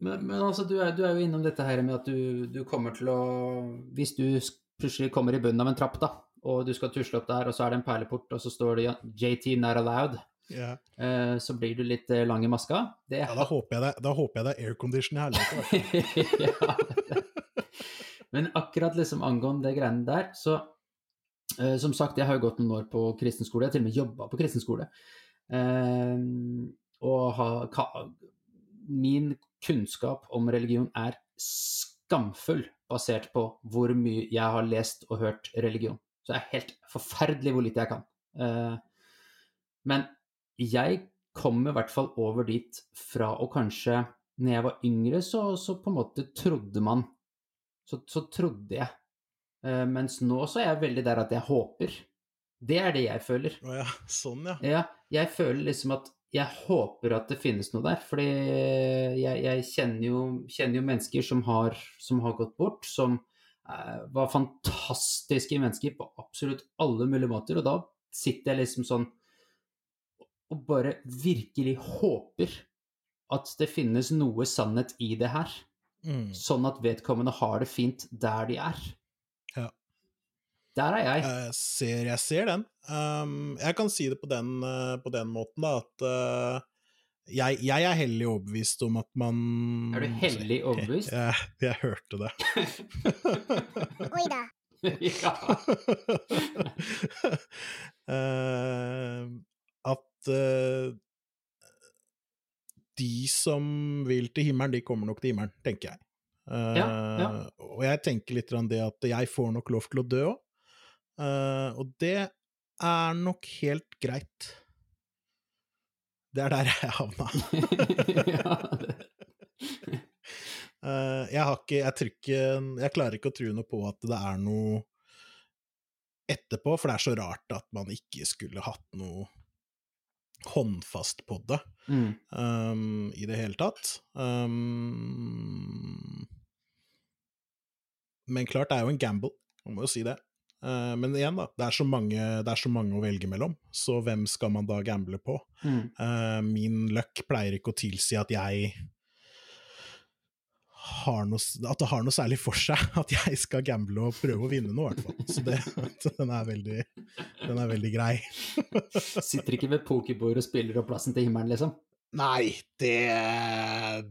Speaker 2: men, men altså, du er, du er jo innom dette her med at du, du kommer til å Hvis du sk- plutselig kommer i bunnen av en trapp, da, og du skal tusle opp der, og så er det en perleport, og så står det 'JT not allowed', Yeah. så blir du litt eh, lang i maska. Det
Speaker 1: ja, da håper jeg det, da håper jeg det er aircondition i helvete.
Speaker 2: ja. Men akkurat liksom angående det greiene der, så uh, Som sagt, jeg har jo gått noen år på kristen skole, jeg har til og med jobba på kristen skole. Eh, og ha, ka, Min kunnskap om religion er skamfull basert på hvor mye jeg har lest og hørt religion. Så det er helt forferdelig hvor lite jeg kan. Eh, men jeg kom i hvert fall over dit fra å kanskje Når jeg var yngre, så, så på en måte trodde man Så, så trodde jeg. Eh, mens nå så er jeg veldig der at jeg håper. Det er det jeg føler.
Speaker 1: Å ja, sånn ja.
Speaker 2: Ja, jeg føler liksom at jeg håper at det finnes noe der. Fordi jeg, jeg kjenner, jo, kjenner jo mennesker som har, som har gått bort, som eh, var fantastiske mennesker på absolutt alle mulige måter. Og da sitter jeg liksom sånn og bare virkelig håper at det finnes noe sannhet i det her.
Speaker 1: Mm.
Speaker 2: Sånn at vedkommende har det fint der de er.
Speaker 1: Ja.
Speaker 2: Der er jeg.
Speaker 1: Jeg ser, jeg ser den. Um, jeg kan si det på den, uh, på den måten, da, at uh, jeg, jeg er hellig overbevist om at man
Speaker 2: Er du hellig overbevist?
Speaker 1: Jeg, jeg hørte det.
Speaker 4: Oi da.
Speaker 2: ja.
Speaker 1: Eh, at de som vil til himmelen, de kommer nok til himmelen, tenker jeg. Eh,
Speaker 2: Ja, ja.
Speaker 1: Og jeg tenker litt det at jeg får nok lov til å dø òg. Og det er nok helt greit. Det er der jeg havna. uh, jeg har ikke Jeg trykker Jeg klarer ikke å tro noe på at det er noe etterpå, for det er så rart at man ikke skulle hatt noe håndfast på det
Speaker 2: mm.
Speaker 1: um, i det hele tatt. Um, men klart, det er jo en gamble, man må jo si det. Eh, men igjen, da, det er, så mange, det er så mange å velge mellom, så hvem skal man da gamble på?
Speaker 2: Mm.
Speaker 1: Eh, min luck pleier ikke å tilsi at jeg har noe, at det har noe særlig for seg at jeg skal gamble og prøve å vinne noe, i hvert fall. Så det, den, er veldig, den er veldig grei.
Speaker 2: Sitter ikke ved pokerbordet og spiller opp plassen til himmelen, liksom.
Speaker 1: Nei, det,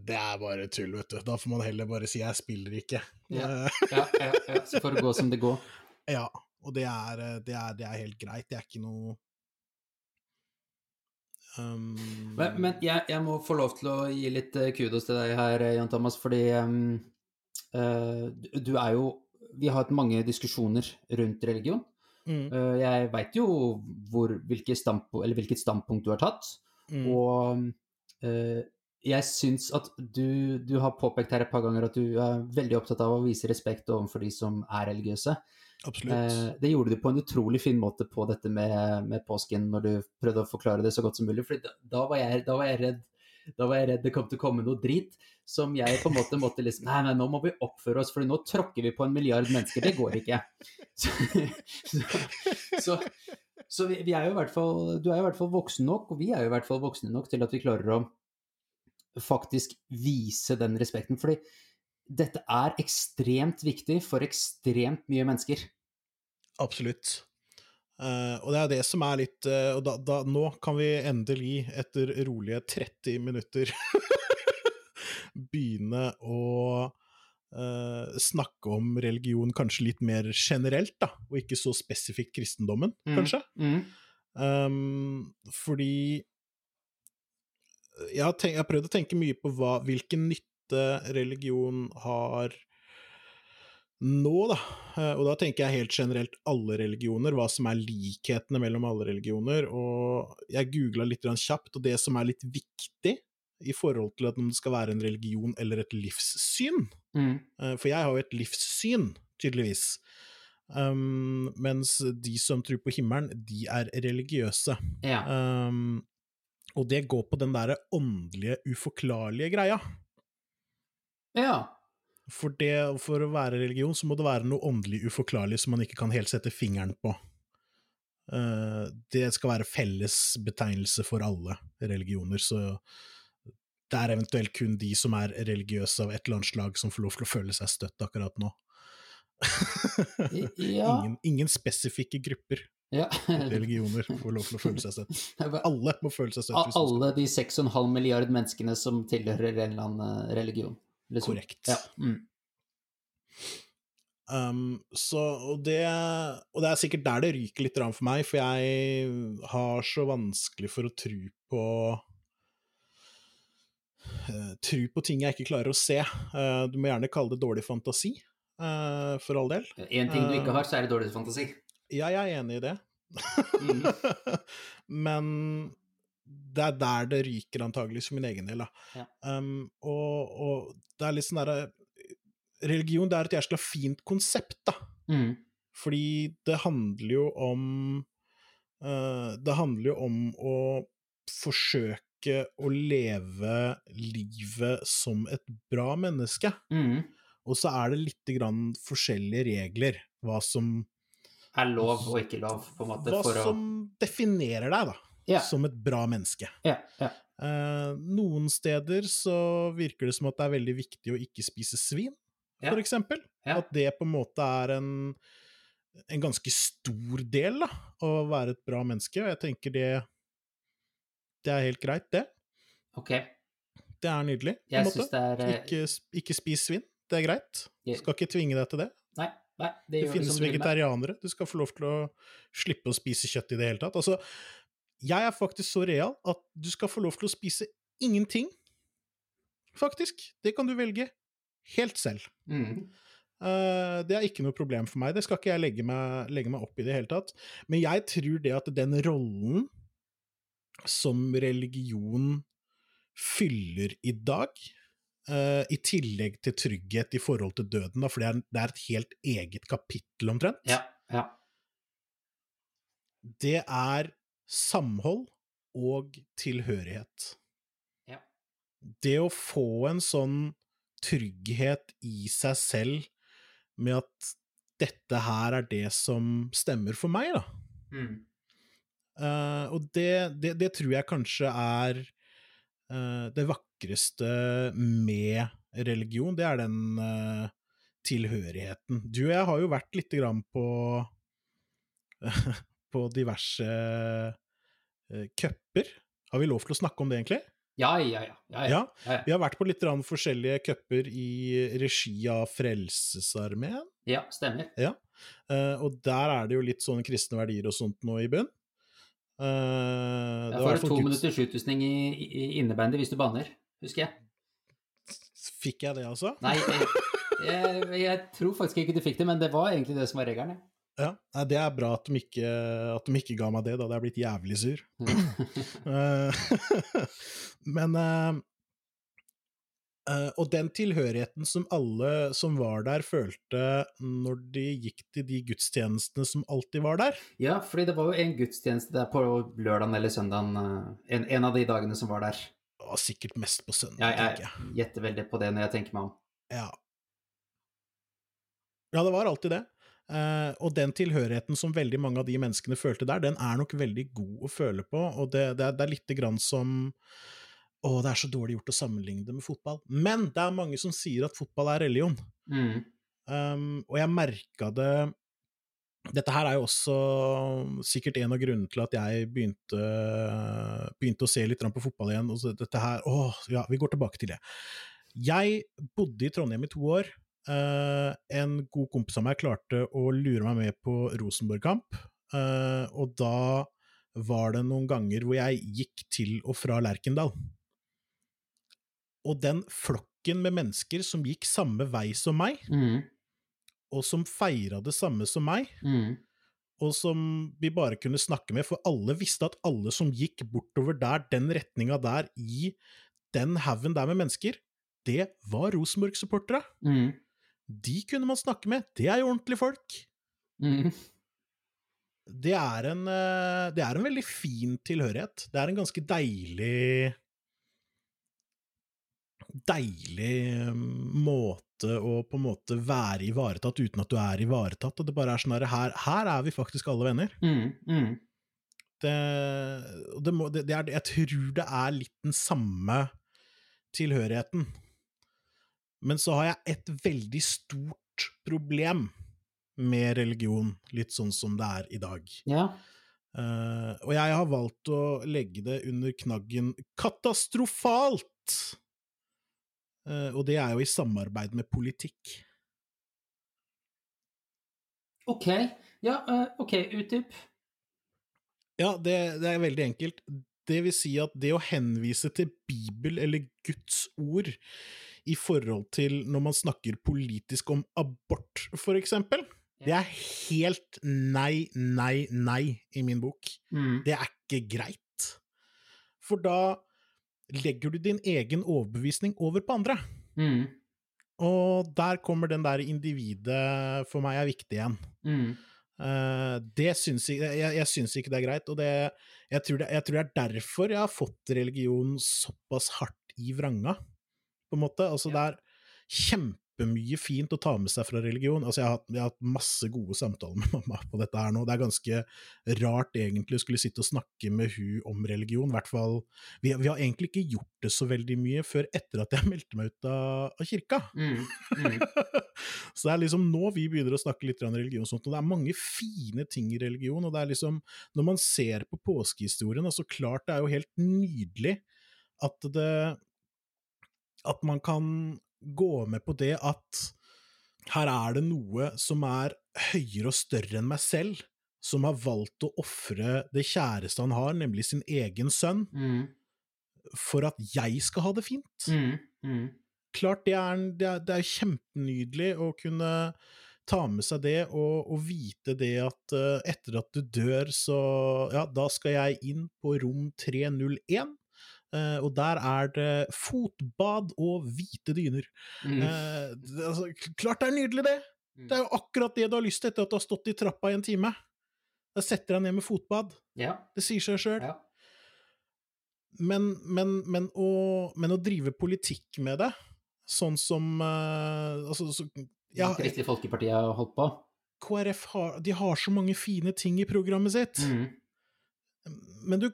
Speaker 1: det er bare tull, vet du. Da får man heller bare si 'jeg spiller ikke'.
Speaker 2: Ja.
Speaker 1: Eh,
Speaker 2: Ja, ja, ja. Så får det gå som det går.
Speaker 1: Ja og det er, eh, det, er, det er helt greit. Det er ikke noe um,
Speaker 2: Men, men jeg, jeg må få lov til å gi litt eh, kudos til deg her, eh, Jan Thomas, fordi um, uh, du- er jo Vi har hatt mange diskusjoner rundt religion.
Speaker 1: mm,
Speaker 2: Uh, jeg veit jo hvor, eller hvilket standpunkt du har tatt,
Speaker 1: mm,
Speaker 2: og uh, jeg syns at du, du har påpekt her et par ganger at du er veldig opptatt av å vise respekt overfor de som er religiøse.
Speaker 1: Absolutt.
Speaker 2: Eh, det gjorde du på en utrolig fin måte på dette med, med påsken, når du prøvde å forklare det så godt som mulig. For da, da, var jeg, da var jeg redd da var jeg redd det kom til å komme noe drit som jeg på en måte måtte liksom Nei, nei, nå må vi oppføre oss, for nå tråkker vi på en milliard mennesker. Det går ikke. Så, så, så, så vi, vi er jo i hvert fall Du er jo i hvert fall voksen nok, og vi er jo i hvert fall voksne nok til at vi klarer å faktisk vise den respekten. Fordi dette er ekstremt viktig for ekstremt mye mennesker.
Speaker 1: Absolutt. Uh, og det er det som er litt uh, Og da, da, nå kan vi endelig, etter rolige 30 minutter, begynne å uh, snakke om religion kanskje litt mer generelt, da, og ikke så spesifikt kristendommen,
Speaker 2: Mm.
Speaker 1: kanskje.
Speaker 2: Mm.
Speaker 1: Um, fordi jeg har, tenkt, jeg har prøvd å tenke mye på hva, hvilken nytte religion har nå, da. Eh, Og da tenker jeg helt generelt alle religioner, hva som er likhetene mellom alle religioner. Og jeg googla litt kjapt, og det som er litt viktig i forhold til at om det skal være en religion eller et livssyn,
Speaker 2: Mm.
Speaker 1: Eh, For jeg har jo et livssyn, tydeligvis. Um, mens de som tror på himmelen, de er religiøse.
Speaker 2: Ja.
Speaker 1: Um, og det går på den derre åndelige, uforklarlige greia.
Speaker 2: Ja.
Speaker 1: For, det, for å være religion, så må det være noe åndelig uforklarlig som man ikke kan helt sette fingeren på. Uh, det skal være felles betegnelse for alle religioner, så det er eventuelt kun de som er religiøse av et eller annet slag som får lov til å føle seg støtt akkurat nå.
Speaker 2: Ja.
Speaker 1: ingen, ingen spesifikke grupper
Speaker 2: ja.
Speaker 1: religioner får lov til å føle seg støtt. Alle må føle seg støtt.
Speaker 2: Alle de 6,5 milliard menneskene som tilhører en eller annen eh, religion. Liksom.
Speaker 1: Korrekt.
Speaker 2: Ja. Mm.
Speaker 1: Um, så, og, det, og det er sikkert der det ryker litt for meg, for jeg har så vanskelig for å tro på uh, Tro på ting jeg ikke klarer å se. Uh, du må gjerne kalle det dårlig fantasi, uh, for all del.
Speaker 2: En ting du ikke har, så er det dårlig fantasi.
Speaker 1: Ja, jeg er enig i det.
Speaker 2: Mm.
Speaker 1: Men det er der det ryker antagelig, for min egen del.
Speaker 2: Ja.
Speaker 1: Um, og, og det er litt sånn derre Religion det er et jæskla fint konsept, da.
Speaker 2: Mm.
Speaker 1: Fordi det handler jo om uh, Det handler jo om å forsøke å leve livet som et bra menneske.
Speaker 2: Mm.
Speaker 1: Og så er det litt grann forskjellige regler, hva som,
Speaker 2: Er lov og ikke lov, på en måte.
Speaker 1: hva
Speaker 2: for å...
Speaker 1: som definerer deg, da,
Speaker 2: Ja.
Speaker 1: som et bra menneske.
Speaker 2: Yeah. Yeah.
Speaker 1: Eh, noen steder så virker det som at det er veldig viktig å ikke spise svin, for eksempel. At det på en måte er en, en ganske stor del da, å være et bra menneske, og jeg tenker det det er helt greit, det.
Speaker 2: Ok.
Speaker 1: Det er nydelig, på en måte.
Speaker 2: er eh,
Speaker 1: Ikke, ikke spis svin, det er greit.
Speaker 2: Jeg-
Speaker 1: Skal ikke tvinge deg til det.
Speaker 2: Nei, Nei, det,
Speaker 1: Det finnes vegetarianere. Du skal få lov til å slippe å spise kjøtt i det hele tatt. Altså, jeg er faktisk så real at du skal få lov til å spise ingenting. Faktisk. Det kan du velge helt selv.
Speaker 2: Mm.
Speaker 1: Uh, det er ikke noe problem for meg. Det skal ikke jeg legge meg, legge meg opp i det hele tatt. Men jeg tror det at den rollen som religion fyller i dag, uh, i tillegg til trygghet i forhold til døden, da, for det er, det er et helt eget kapittel omtrent,
Speaker 2: Ja, ja.
Speaker 1: det er samhold og tilhørighet.
Speaker 2: Ja.
Speaker 1: Det å få en sånn trygghet i seg selv med at dette her er det som stemmer for meg, da.
Speaker 2: Mm.
Speaker 1: Uh, og det, det, det tror jeg kanskje er uh, det vakreste med religion, det er den uh, tilhørigheten. Du og jeg har jo vært lite grann på på diverse uh, cuper. Har vi lov til å snakke om det, egentlig?
Speaker 2: Ja, ja, ja. ja, ja.
Speaker 1: Ja. Vi har vært på litt forskjellige cuper i regi av Frelsesarmeen.
Speaker 2: ja stemmer.
Speaker 1: Eh, og der er det jo litt sånne kristne verdier og sånt nå i bunn. Det
Speaker 2: Jeg får
Speaker 1: du
Speaker 2: to
Speaker 1: Guds-
Speaker 2: minutters utrustning i, i innebandy hvis du banner, husker jeg.
Speaker 1: Fikk jeg det, altså?
Speaker 2: Nei, jeg, jeg, jeg tror faktisk ikke du fikk det, men det var egentlig det som var regelen. Ja.
Speaker 1: Ja, Nei, Det er bra at de, ikke, at de ikke ga meg det, da hadde jeg blitt jævlig sur. Eh, Men uh, Og den tilhørigheten som alle som var der, følte når de gikk til de gudstjenestene som alltid var der.
Speaker 2: Ja, fordi det var jo en gudstjeneste der på lørdagen eller søndagen, en, en av de dagene som var der.
Speaker 1: Det var sikkert mest på søndag,
Speaker 2: Jeg,
Speaker 1: tenker
Speaker 2: jeg
Speaker 1: jeg.
Speaker 2: gjetter veldig på det når jeg tenker meg om.
Speaker 1: Ja. ja, det var alltid det. Eh, og den tilhørigheten som veldig mange av de menneskene følte der, den er nok veldig god å føle på, og det, det, er, det er lite grann som Å, det er så dårlig gjort å sammenligne det med fotball. Men det er mange som sier at fotball er religion.
Speaker 2: Mm.
Speaker 1: Um, og jeg merka det Dette her er jo også sikkert en av grunnene til at jeg begynte, begynte å se litt på fotball igjen. Og så dette her, åh, ja, vi går tilbake til det. Jeg bodde i Trondheim i to år. Eh, en god kompis av meg klarte å lure meg med på Rosenborg-kamp. Uh, og da var det noen ganger hvor jeg gikk til og fra Lerkendal. Og den flokken med mennesker som gikk samme vei som meg,
Speaker 2: Mm.
Speaker 1: og som feira det samme som meg,
Speaker 2: Mm.
Speaker 1: og som vi bare kunne snakke med, for alle visste at alle som gikk bortover der, den retninga der, i den haugen der med mennesker, det var Rosenborg-supportere.
Speaker 2: Mm.
Speaker 1: De kunne man snakke med, det er jo ordentlige folk.
Speaker 2: Mm.
Speaker 1: Det er en, eh, det er en veldig fin tilhørighet. Det er en ganske deilig Deilig eh, måte å på en måte være ivaretatt uten at du er ivaretatt. Og det bare er sånn her, her er vi faktisk alle venner.
Speaker 2: Mm. Mm.
Speaker 1: det, det, må, det, det er, jeg tror det er litt den samme tilhørigheten. Men så har jeg et veldig stort problem med religion, litt sånn som det er i dag.
Speaker 2: Ja.
Speaker 1: Uh, og jeg har valgt å legge det under knaggen katastrofalt! Uh, og det er jo i samarbeid med politikk.
Speaker 2: OK. Ja, uh, OK, utdyp.
Speaker 1: Ja, det, det er veldig enkelt. Det vil si at det å henvise til Bibel eller Guds ord i forhold til når man snakker politisk om abort, for eksempel, det er helt nei, nei, nei i min bok.
Speaker 2: Mm.
Speaker 1: Det er ikke greit. For da legger du din egen overbevisning over på andre.
Speaker 2: Mm.
Speaker 1: Og der kommer den der individet for meg er viktig igjen.
Speaker 2: Mm.
Speaker 1: Uh, det syns jeg, jeg, jeg syns ikke det er greit, og det, jeg, tror det, jeg tror det er derfor jeg har fått religion såpass hardt i vranga, på en måte. Altså, det er kjempemye fint å ta med seg fra religion. Altså, jeg har, hatt- jeg har hatt masse gode samtaler med mamma på dette her nå. Det er ganske rart egentlig å skulle sitte og snakke med hun om religion, i hvert fall vi, vi har egentlig ikke gjort det så veldig mye før etter at jeg meldte meg ut av, av kirka.
Speaker 2: Mm. Mm.
Speaker 1: så det er liksom nå vi begynner å snakke litt om religion, og sånt, og det er mange fine ting i religion. og det er liksom, Når man ser på påskehistorien, så klart det er jo helt nydelig at det At man kan gå med på det at her er det noe som er høyere og større enn meg selv, som har valgt å ofre det kjæreste han har, nemlig sin egen sønn,
Speaker 2: Mm.
Speaker 1: for at jeg skal ha det fint.
Speaker 2: Mm. Mm.
Speaker 1: Klart det er, det er, det er kjempenydelig å kunne ta med seg det, og, og vite det at eh, etter at du dør, så ja, da skal jeg inn på rom 301. eh, og der er det fotbad og hvite dyner.
Speaker 2: Mm.
Speaker 1: Uh, det, altså, klart det er nydelig, det! Det er jo akkurat det du har lyst til etter at du har stått i trappa i en time. Da setter deg ned med fotbad.
Speaker 2: Ja.
Speaker 1: Det sier seg sjøl.
Speaker 2: ja.
Speaker 1: Men, men, men, å, men å drive politikk med det, sånn som uh, altså, så, ja,
Speaker 2: Kristelig Folkeparti har holdt på.
Speaker 1: KrF har, de har så mange fine ting i programmet sitt,
Speaker 2: Mm.
Speaker 1: men du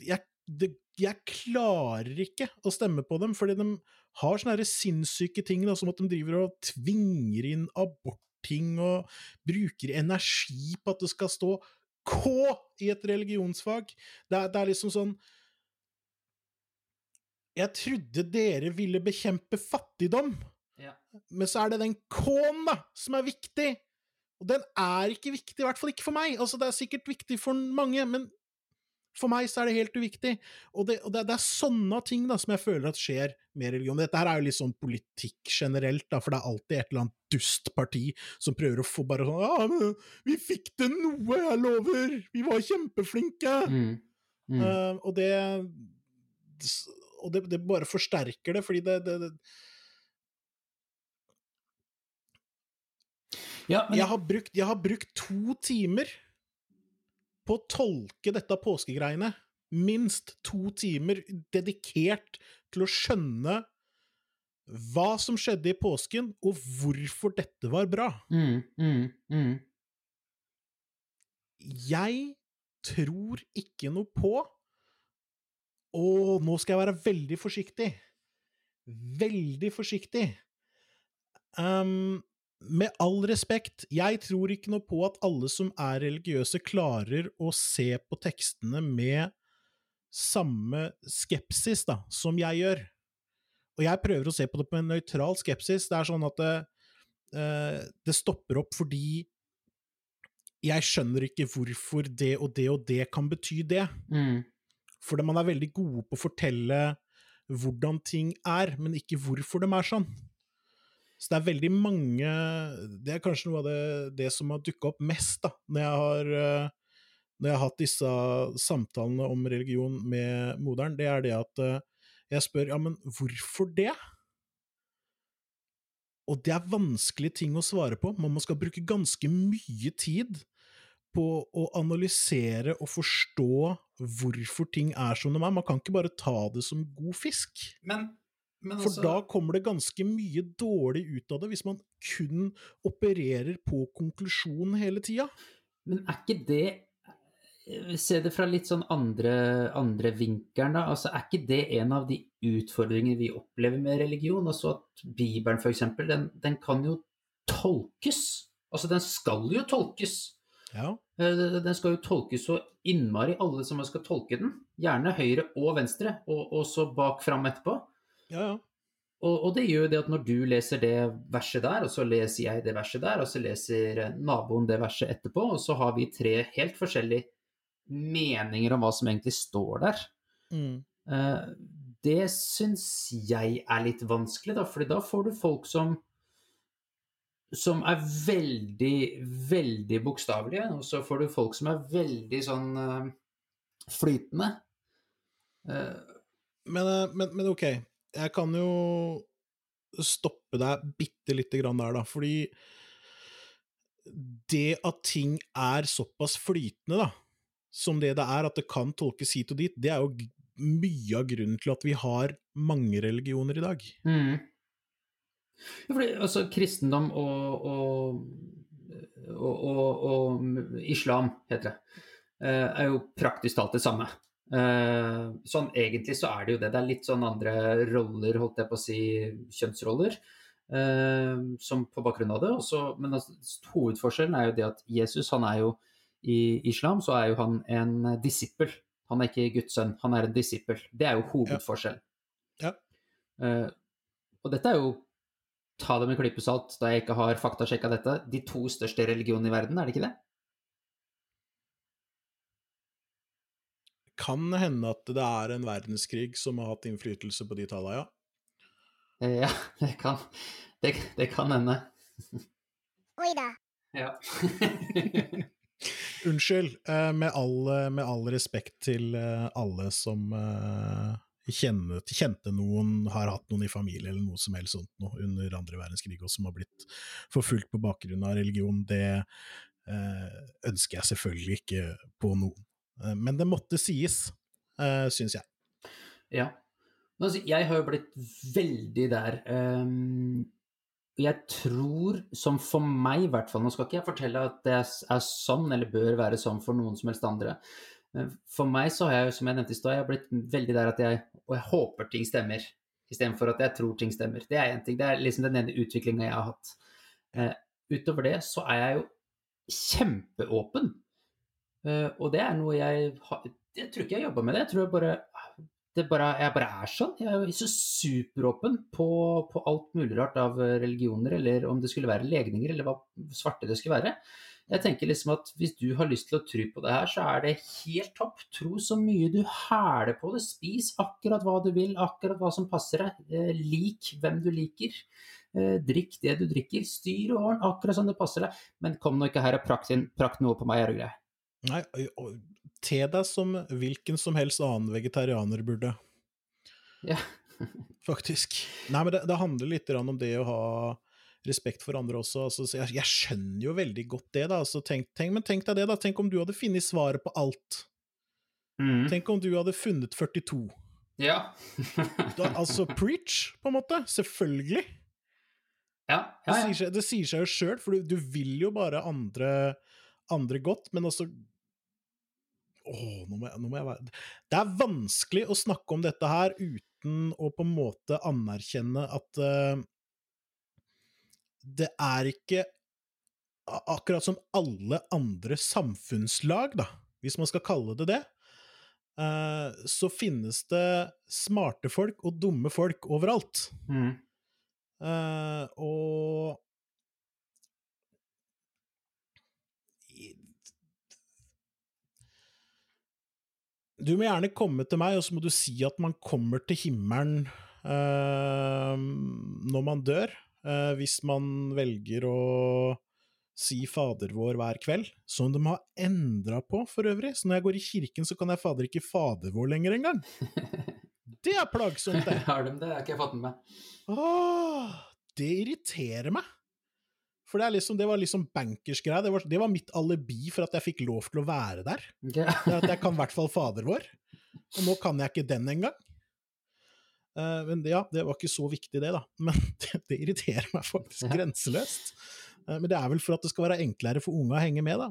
Speaker 1: jeg, det, jeg klarer ikke å stemme på dem, fordi de har sånne sinnssyke ting, da, som at de driver og tvinger inn abortting og bruker energi på at det skal stå K i et religionsfag. Det er, det er liksom sånn Jeg trodde dere ville bekjempe fattigdom,
Speaker 2: Ja.
Speaker 1: men så er det den K-en da, som er viktig. Og den er ikke viktig, i hvert fall ikke for meg. Altså, det er sikkert viktig for mange, men for meg så er det helt uviktig. Og det, og det, det er sånne ting da, som jeg føler at skjer med religion. Dette her er jo litt sånn politikk generelt, da, for det er alltid et eller annet dust parti som prøver å få bare sånn Ja, men vi fikk til noe, jeg lover! Vi var kjempeflinke!
Speaker 2: Mm. Mm.
Speaker 1: Uh, og det Og det, det bare forsterker det, fordi det, det, det
Speaker 2: Ja, men
Speaker 1: jeg, har brukt, jeg har brukt to timer på å tolke dette påskegreiene. Minst to timer dedikert til å skjønne hva som skjedde i påsken, og hvorfor dette var bra.
Speaker 2: mm, mm, mm.
Speaker 1: Jeg tror ikke noe på Og nå skal jeg være veldig forsiktig. Veldig forsiktig. Um, med all respekt, jeg tror ikke noe på at alle som er religiøse, klarer å se på tekstene med samme skepsis da, som jeg gjør. Og jeg prøver å se på det på en nøytral skepsis. Det er sånn at det, eh, det stopper opp fordi jeg skjønner ikke hvorfor det og det og det kan bety det.
Speaker 2: Mm.
Speaker 1: Fordi man er veldig gode på å fortelle hvordan ting er, men ikke hvorfor de er sånn. Så det er veldig mange Det er kanskje noe av det, det som har dukka opp mest da, når jeg har eh, når jeg har hatt disse samtalene om religion med moderen, det er det at eh, jeg spør ja, men hvorfor det? Og det er vanskelige ting å svare på, man skal bruke ganske mye tid på å analysere og forstå hvorfor ting er som de er. Man kan ikke bare ta det som god fisk.
Speaker 2: Men, men
Speaker 1: For
Speaker 2: altså
Speaker 1: da kommer det ganske mye dårlig ut av det, hvis man kun opererer på konklusjonen hele tida.
Speaker 2: Men er ikke det Se det fra litt sånn andre, andre vinkelen, da. Altså, er ikke det en av de utfordringene vi opplever med religion? Altså at Bibelen, for eksempel, den, den kan jo tolkes. Altså, den skal jo tolkes.
Speaker 1: Ja.
Speaker 2: Eh, Den skal jo tolkes så innmari, alle som skal tolke den. Gjerne høyre og venstre, og, og så bak fram etterpå.
Speaker 1: Ja, ja.
Speaker 2: Og, og det gjør det at når du leser det verset der, og så leser jeg det verset der, og så leser eh, naboen det verset etterpå, og så har vi tre helt forskjellige meninger om hva som egentlig står der.
Speaker 1: Mm.
Speaker 2: Eh, Det syns jeg er litt vanskelig, da, fordi da får du folk som som er veldig, veldig bokstavelige, og så får du folk som er veldig sånn eh, flytende.
Speaker 1: Men, men, men ok, jeg kan jo stoppe deg bitte lite grann der, da, fordi det at ting er såpass flytende, da, som det det er, at det kan tolkes hit og dit, det er jo mye av grunnen til at vi har mange religioner i dag.
Speaker 2: Mm. Ja, fordi, altså, kristendom og, og, og, og, islam, heter det, eh, er jo praktisk talt det samme. Eh, Sånn egentlig så er det jo det. Det er litt sånn andre roller, holdt jeg på å si, kjønnsroller, eh, som på bakgrunn av det. Også, men altså, hovedforskjellen er jo det at Jesus, han er jo i islam, så er jo han en disippel. Han er ikke Guds sønn, han er en disippel. Det er jo hovedforskjellen.
Speaker 1: Ja.
Speaker 2: Eh, og dette er jo ta det med klypesalt da jeg ikke har faktasjekka dette, de to største religionene i verden, er det ikke det?
Speaker 1: Kan hende at det er en verdenskrig som har hatt innflytelse på de tallene, ja.
Speaker 2: Eh, Ja, det kan, det, det kan hende.
Speaker 4: Oi da.
Speaker 2: Ja.
Speaker 1: Unnskyld, eh, med all, med all respekt til eh, alle som eh, kjente noen, har hatt noen i familie eller noe som helst sånt noe under andre verdenskrig, og som har blitt forfulgt på bakgrunn av religion, det eh, ønsker jeg selvfølgelig ikke på noen. Eh, men det måtte sies, uh, syns jeg.
Speaker 2: Ja. Men altså, jeg har jo blitt veldig der. Um jeg tror, som for meg i hvert fall Nå skal ikke jeg fortelle at det er sånn, eller bør være sånn for noen som helst andre. For meg så har jeg, som jeg nevnte i stad, jeg har blitt veldig der at jeg Og jeg håper ting stemmer, istedenfor at jeg tror ting stemmer. Det er én ting. Det er liksom den ene utviklinga jeg har hatt. Eh, utover det så er jeg jo kjempeåpen. Eh, og det er noe jeg Jeg tror ikke jeg jobba med det. Jeg tror jeg bare bare, jeg bare er sånn. Jeg er så superåpen på, på alt mulig rart av religioner, eller om det skulle være legninger, eller hva svarte det skulle være. Jeg tenker liksom at hvis du har lyst til å tro på det her, så er det helt topp. Tro så mye du hæler på det. Spis akkurat hva du vil, akkurat hva som passer deg. Eh, lik hvem du liker. Eh, drikk det du drikker. Styr og ordn akkurat som det passer deg. Men kom nå ikke her og prakt, inn, prakt noe på meg, er du grei.
Speaker 1: Nei, te deg som hvilken som helst annen vegetarianer burde.
Speaker 2: Ja.
Speaker 1: Faktisk. Nei, men det, det handler litt om det å ha respekt for andre også. Altså, jeg, jeg skjønner jo veldig godt det, da. Altså, tenk, tenk, men tenk deg det, da. Tenk om du hadde funnet svaret på alt.
Speaker 2: Mm.
Speaker 1: Tenk om du hadde funnet 42.
Speaker 2: Ja.
Speaker 1: Da, altså, preach, på en måte. Selvfølgelig.
Speaker 2: ja,
Speaker 1: Det
Speaker 2: ja, Det,
Speaker 1: sier seg, det sier seg jo sjøl, for du, du vil jo bare andre, andre godt, men også Åh, nå må, jeg, nå må jeg være Det er vanskelig å snakke om dette her uten å på en måte anerkjenne at uh, det er ikke akkurat som alle andre samfunnslag, da, hvis man skal kalle det det, eh, så finnes det smarte folk og dumme folk overalt.
Speaker 2: Mm.
Speaker 1: Uh, og Du må gjerne komme til meg, og så må du si at man kommer til himmelen uh, når man dør, Uh, hvis man velger å si Fader vår hver kveld, som de har endra på for øvrig. Så når jeg går i kirken, så kan jeg fader ikke Fader vår lenger engang. Det er plagsomt, det.
Speaker 2: Har de det? Jeg har ikke fått med meg.
Speaker 1: Åh, det irriterer meg. For det, er liksom, det var liksom bankers greie. Det, var- det var mitt alibi for at jeg fikk lov til å være der. Er at jeg kan i hvert fall Fader vår. Og nå kan jeg ikke den engang. Uh, men det, ja, det var ikke så viktig, det, da. Men det, det irriterer meg faktisk
Speaker 2: Ja.
Speaker 1: grenseløst. Uh, men det er vel for at det skal være enklere for unge å henge med, da.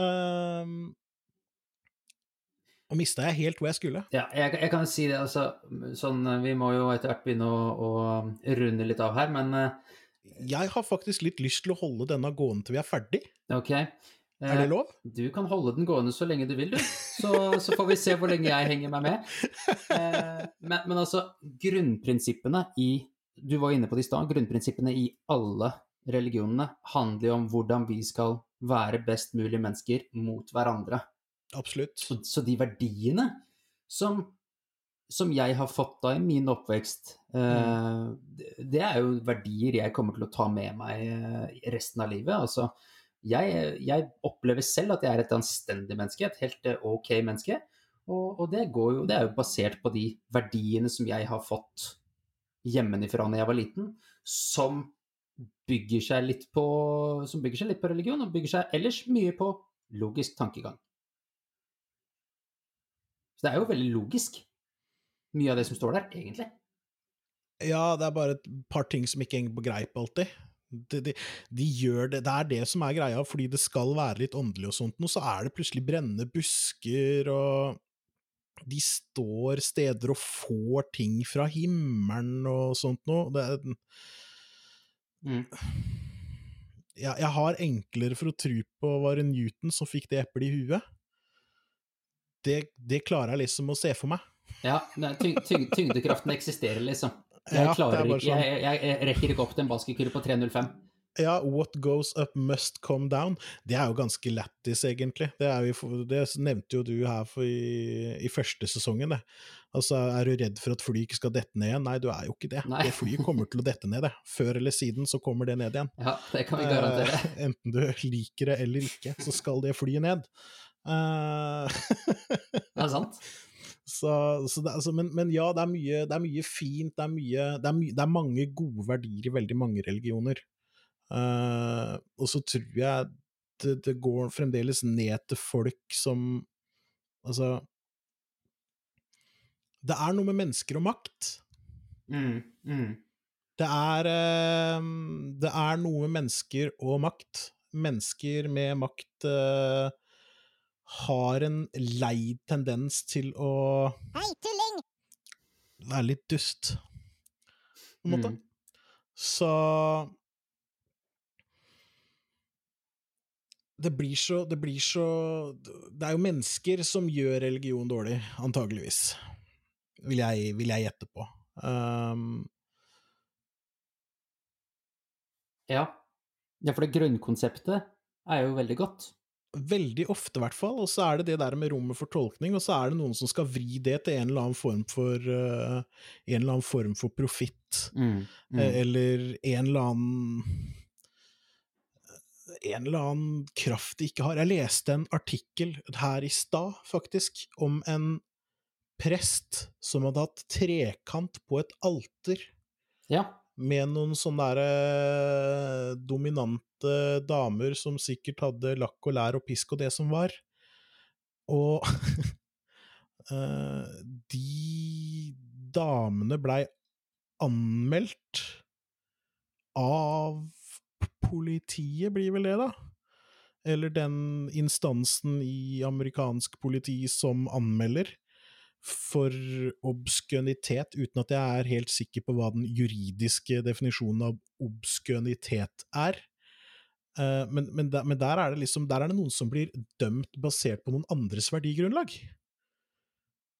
Speaker 1: Uh, og mista jeg helt hvor jeg skulle.
Speaker 2: Ja, jeg, jeg kan si det, altså. Sånn, vi må jo etter hvert begynne å, å runde litt av her, men eh,
Speaker 1: Jeg har faktisk litt lyst til å holde denne gående til vi er ferdig.
Speaker 2: ok.
Speaker 1: Er det
Speaker 2: Eh,
Speaker 1: lov?
Speaker 2: Du kan holde den gående så lenge du vil, du. Så, så får vi se hvor lenge jeg henger meg med. Eh, men, men altså, grunnprinsippene i Du var inne på det i stad. Grunnprinsippene i alle religionene handler jo om hvordan vi skal være best mulig mennesker mot hverandre.
Speaker 1: Absolutt.
Speaker 2: Så, så de verdiene som, som jeg har fått da i min oppvekst, eh, det, det er jo verdier jeg kommer til å ta med meg eh, resten av livet. Altså, jeg, jeg opplever selv at jeg er et anstendig menneske, et helt eh, ok menneske. Og, og det, går jo, det er jo basert på de verdiene som jeg har fått hjemmefra da jeg var liten, som bygger seg litt på som bygger seg litt på religion, og bygger seg ellers mye på logisk tankegang. Så det er jo veldig logisk, mye av det som står der, egentlig.
Speaker 1: Ja, det er bare et par ting som ikke henger på greip alltid. De, de, de gjør det, det er det som er greia, fordi det skal være litt åndelig og sånt, og så er det plutselig brennende busker, og de står steder og får ting fra himmelen og sånt noe. Det er,
Speaker 2: Mm.
Speaker 1: jeg, jeg har enklere for å tro på var det Newton som fikk det eplet i huet. Det, det klarer jeg liksom å se for meg.
Speaker 2: Ja, tyng, tyng, tyngdekraften eksisterer, liksom. Jeg,
Speaker 1: Ja,
Speaker 2: klarer
Speaker 1: er
Speaker 2: ikke,
Speaker 1: sånn.
Speaker 2: jeg, jeg, jeg rekker ikke opp til en basketkur på 3.05.
Speaker 1: Ja, what goes up must come down. Det er jo ganske lættis, egentlig. Det, er jo, det nevnte jo du her i, i første sesongen, det. Altså, er du redd for at flyet ikke skal dette ned igjen? Nei, du er jo ikke det.
Speaker 2: Nei.
Speaker 1: Det flyet kommer til å dette ned, det. Før eller siden så kommer det ned igjen.
Speaker 2: Ja, det kan vi garantere.
Speaker 1: Eh, enten du liker det eller ikke, så skal det flyet ned. Eh,
Speaker 2: Det er sant.
Speaker 1: Så, så det, altså, men, men ja, det er, mye, det er mye fint, det er, mye, det, er my, det er mange gode verdier i veldig mange religioner. Uh, og så tror jeg det, går fremdeles ned til folk som Altså Det er noe med mennesker og makt.
Speaker 2: Mm, mm.
Speaker 1: Det er, uh, det er noe med mennesker og makt. Mennesker med makt eh, har en lei tendens til å
Speaker 4: Hei, tulling!
Speaker 1: være litt dust, på en måte.
Speaker 2: Mm.
Speaker 1: Så det blir så Det blir så Det er jo mennesker som gjør religion dårlig, antageligvis. Vil jeg, vil jeg gjette på. Um,
Speaker 2: Ja. ja, for det grunnkonseptet er jo veldig godt.
Speaker 1: Veldig ofte, i hvert fall. Og så er det det der med rommet for tolkning, og så er det noen som skal vri det til en eller annen form for uh, En eller annen form for profitt.
Speaker 2: Mm, mm.
Speaker 1: Eh, Eller en eller annen En eller annen kraft de ikke har. Jeg leste en artikkel her i stad, faktisk, om en prest som hadde hatt trekant på et alter
Speaker 2: Ja.
Speaker 1: Med noen sånne der, eh, dominante damer som sikkert hadde lakk og lær og pisk og det som var. Og eh, de damene blei anmeldt av politiet, blir vel det, da? Eller den instansen i amerikansk politi som anmelder for obskønitet, uten at jeg er helt sikker på hva den juridiske definisjonen av obskønitet er. Eh, men, men, der, men der er det liksom Der er det noen som blir dømt basert på noen andres verdigrunnlag.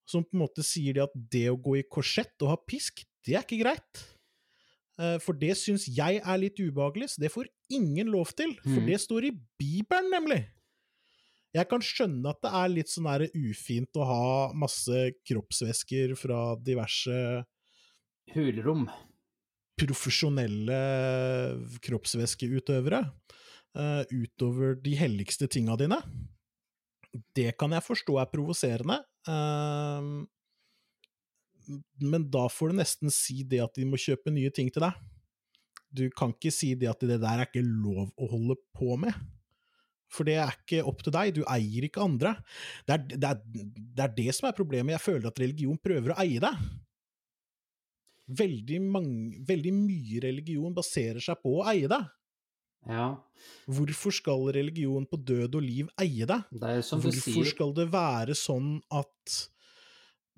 Speaker 1: Som på en måte sier de at det å gå i korsett og ha pisk, det er ikke greit. Eh, For det syns jeg er litt ubehagelig, så det får ingen lov til. For
Speaker 2: Mhm.
Speaker 1: det står i Bibelen, nemlig. Jeg kan skjønne at det er litt sånn der ufint å ha masse kroppsvæsker fra diverse
Speaker 2: Hulrom.
Speaker 1: profesjonelle kroppsvæskeutøvere uh, utover de helligste tinga dine. Det kan jeg forstå er provoserende, Uh, men da får du nesten si det at de må kjøpe nye ting til deg. Du kan ikke si det at det der er ikke lov å holde på med. For det er ikke opp til deg, du eier ikke andre. Det er det, er, det, er det som er problemet. Jeg føler at religion prøver å eie deg. Veldig, mange, veldig mye religion baserer seg på å eie deg.
Speaker 2: Ja.
Speaker 1: Hvorfor skal religion på død og liv eie deg?
Speaker 2: Det er som du
Speaker 1: Hvorfor
Speaker 2: sier
Speaker 1: skal det være sånn at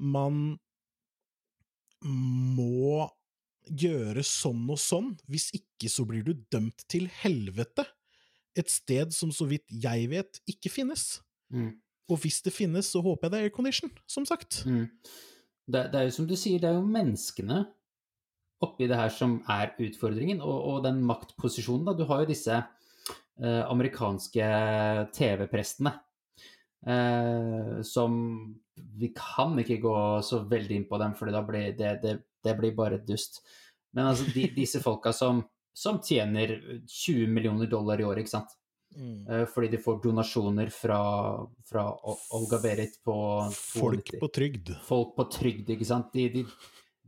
Speaker 1: man må gjøre sånn og sånn, hvis ikke så blir du dømt til helvete? Et sted som så vidt jeg vet ikke finnes.
Speaker 2: mm.
Speaker 1: Og hvis det finnes, så håper jeg det er aircondition, som sagt.
Speaker 2: Mm. Det, det er jo som du sier, det er jo menneskene oppi det her som er utfordringen, og, og den maktposisjonen. Da. Du har jo disse eh, amerikanske TV-prestene eh, som Vi kan ikke gå så veldig inn på dem, for da blir det, det, det blir bare dust. Men altså, de, disse folka som, som tjener 20 millioner dollar i året, ikke sant.
Speaker 1: Mm.
Speaker 2: Eh, fordi de får donasjoner fra, fra Olga Berit på
Speaker 1: Folk på trygd.
Speaker 2: folk på trygd, ikke sant. De, de,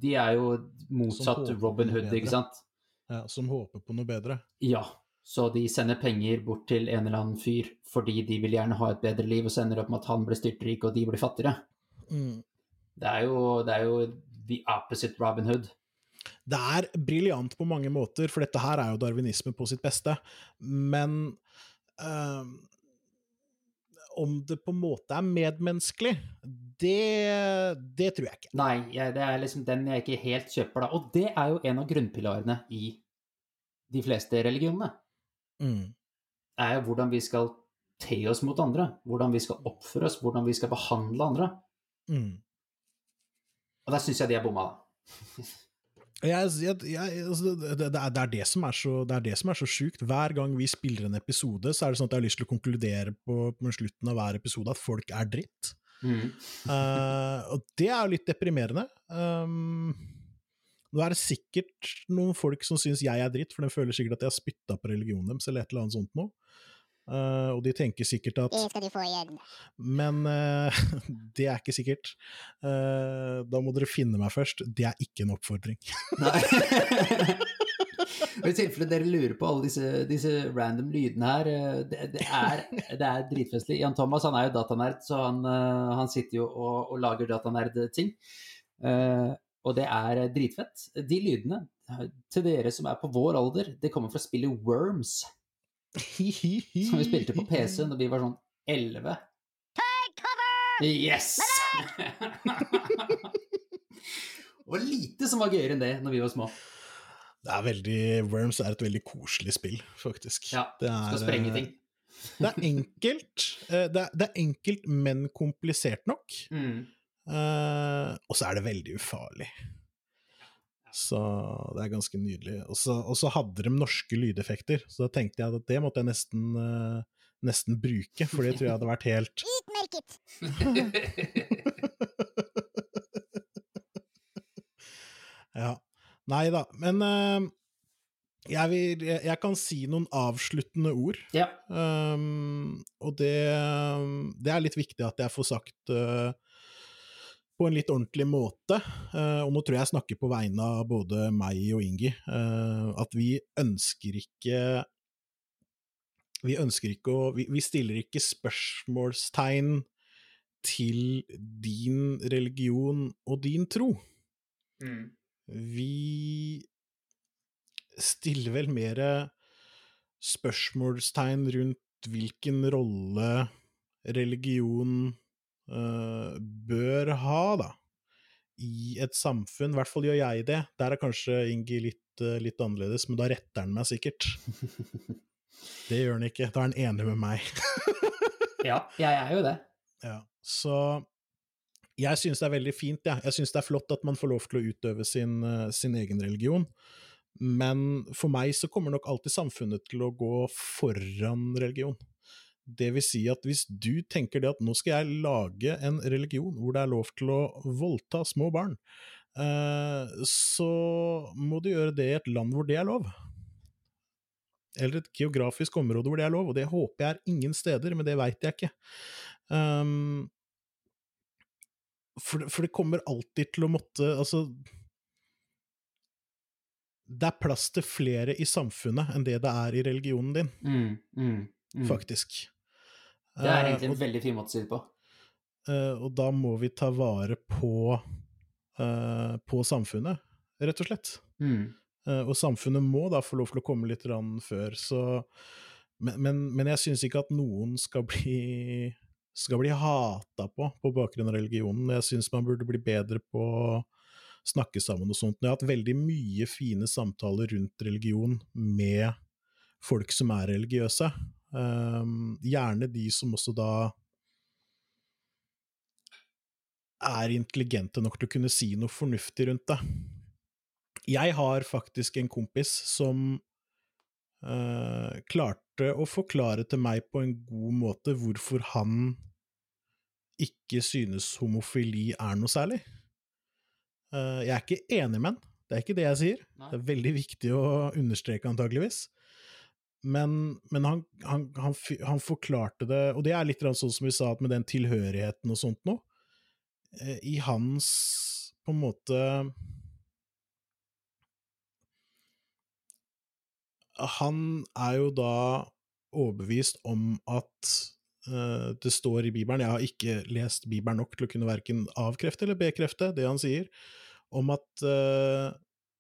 Speaker 2: de er jo motsatt Robin Hood, ikke sant.
Speaker 1: Ja, som håper på noe bedre.
Speaker 2: Ja, så de sender penger bort til en eller annen fyr fordi de vil gjerne ha et bedre liv, og så ender det opp med at han blir styrtrik og de blir fattigere.
Speaker 1: Mm.
Speaker 2: Det er jo, det er jo the opposite Robin Hood.
Speaker 1: Det er briljant på mange måter, for dette her er jo darwinisme på sitt beste, men øh, om det på en måte er medmenneskelig, det, det tror jeg ikke.
Speaker 2: Nei, jeg, det er liksom den jeg ikke helt kjøper, da. Og det er jo en av grunnpilarene i de fleste religionene.
Speaker 1: Mm.
Speaker 2: er jo hvordan vi skal te oss mot andre, hvordan vi skal oppføre oss, hvordan vi skal behandle andre.
Speaker 1: Mm.
Speaker 2: Og der syns jeg de er bomma, da.
Speaker 1: Jeg, jeg, jeg, altså, det, det, er, det, som er så, det er det som er så sjukt. Hver gang vi spiller en episode, så er det sånn at jeg har lyst til å konkludere på, på slutten av hver episode at folk er dritt.
Speaker 2: Mm.
Speaker 1: uh, og det er jo litt deprimerende. Um, nå er det sikkert noen folk som syns jeg er dritt, for de føler sikkert at jeg har spytta på religionen deres, eller et eller annet sånt noe. Uh, og de tenker sikkert at
Speaker 4: Det skal du få igjen.
Speaker 1: Men uh, det er ikke sikkert. Uh, da må dere finne meg først. Det er ikke en oppfordring.
Speaker 2: Nei. Og I tilfelle dere lurer på alle disse, disse random lydene her, det, det, er, det er dritfestlig. Jan Thomas han er jo datanerd, så han, han sitter jo og, og lager datanerd-ting. og det er dritfett. De lydene, til dere som er på vår alder, det kommer fra spillet Worms. Som vi spilte på PC da vi var sånn 11. Yes! og lite som var gøyere enn det når vi var små.
Speaker 1: Det er veldig, Worms er et veldig koselig spill, faktisk.
Speaker 2: Ja,
Speaker 1: det er,
Speaker 2: skal sprenge ting.
Speaker 1: Det er enkelt, det er, det er enkelt, men komplisert nok.
Speaker 2: Mm.
Speaker 1: Uh, og så er det veldig ufarlig. Så det er ganske nydelig. Og så hadde de norske lydeffekter, så da tenkte jeg at det måtte jeg nesten, uh, nesten bruke, for det tror jeg hadde vært helt
Speaker 4: Utmerket!
Speaker 1: ja. Nei da, men uh, jeg, vil, jeg, jeg, kan si noen avsluttende ord.
Speaker 2: Ja.
Speaker 1: Um, og det, det, er litt viktig at jeg får sagt uh, på en litt ordentlig måte, uh, og nå tror jeg jeg snakker på vegne av både meg og Ingi, uh, at vi ønsker ikke Vi ønsker ikke å vi, vi, stiller ikke spørsmålstegn til din religion og din tro.
Speaker 2: Mm.
Speaker 1: Vi stiller vel mer spørsmålstegn rundt hvilken rolle religion uh, bør ha, da, i et samfunn. I hvert fall gjør jeg det. Der er kanskje Ingi litt, uh, litt annerledes, men da retter han meg sikkert. det gjør han ikke. Da er han enig med meg.
Speaker 2: ja, jeg er jo det.
Speaker 1: Ja, så jeg syns det er veldig fint, ja. jeg syns det er flott at man får lov til å utøve sin, uh, sin egen religion. Men for meg så kommer nok alltid samfunnet til å gå foran religion. Det vil si at hvis du tenker det at nå skal jeg lage en religion hvor det er lov til å voldta små barn, uh, så må du gjøre det i et land hvor det er lov. Eller et geografisk område hvor det er lov, og det håper jeg er ingen steder, men det veit jeg ikke. Um, for, for, det kommer alltid til å måtte Altså Det er plass til flere i samfunnet enn det det er i religionen din,
Speaker 2: mm, mm, mm.
Speaker 1: faktisk.
Speaker 2: Det er egentlig en uh, veldig fin måte å si det på.
Speaker 1: Uh, og da må vi ta vare på uh, på samfunnet, rett og slett.
Speaker 2: Mm.
Speaker 1: og samfunnet må da få lov til å komme litt før, så Men, men, men jeg syns ikke at noen skal bli skal bli hata på på bakgrunn av religionen. Jeg syns man burde bli bedre på å snakke sammen og sånt. Jeg har hatt veldig mye fine samtaler rundt religion med folk som er religiøse. Um, gjerne de som også da er intelligente nok til å kunne si noe fornuftig rundt det. Jeg har faktisk en kompis som uh, klarte å forklare til meg på en god måte hvorfor han ikke synes homofili er noe særlig. Uh, jeg er ikke enig med han, det er ikke det jeg sier.
Speaker 2: Nei.
Speaker 1: Det er veldig viktig å understreke, antageligvis. Men, men han, han, han, han, forklarte det, og det er litt sånn som vi sa, med den tilhørigheten og sånt noe. Uh, I hans på en måte Han er jo da overbevist om at uh, det står i Bibelen Jeg har ikke lest Bibelen nok til å kunne verken avkrefte eller bekrefte det han sier, om at uh,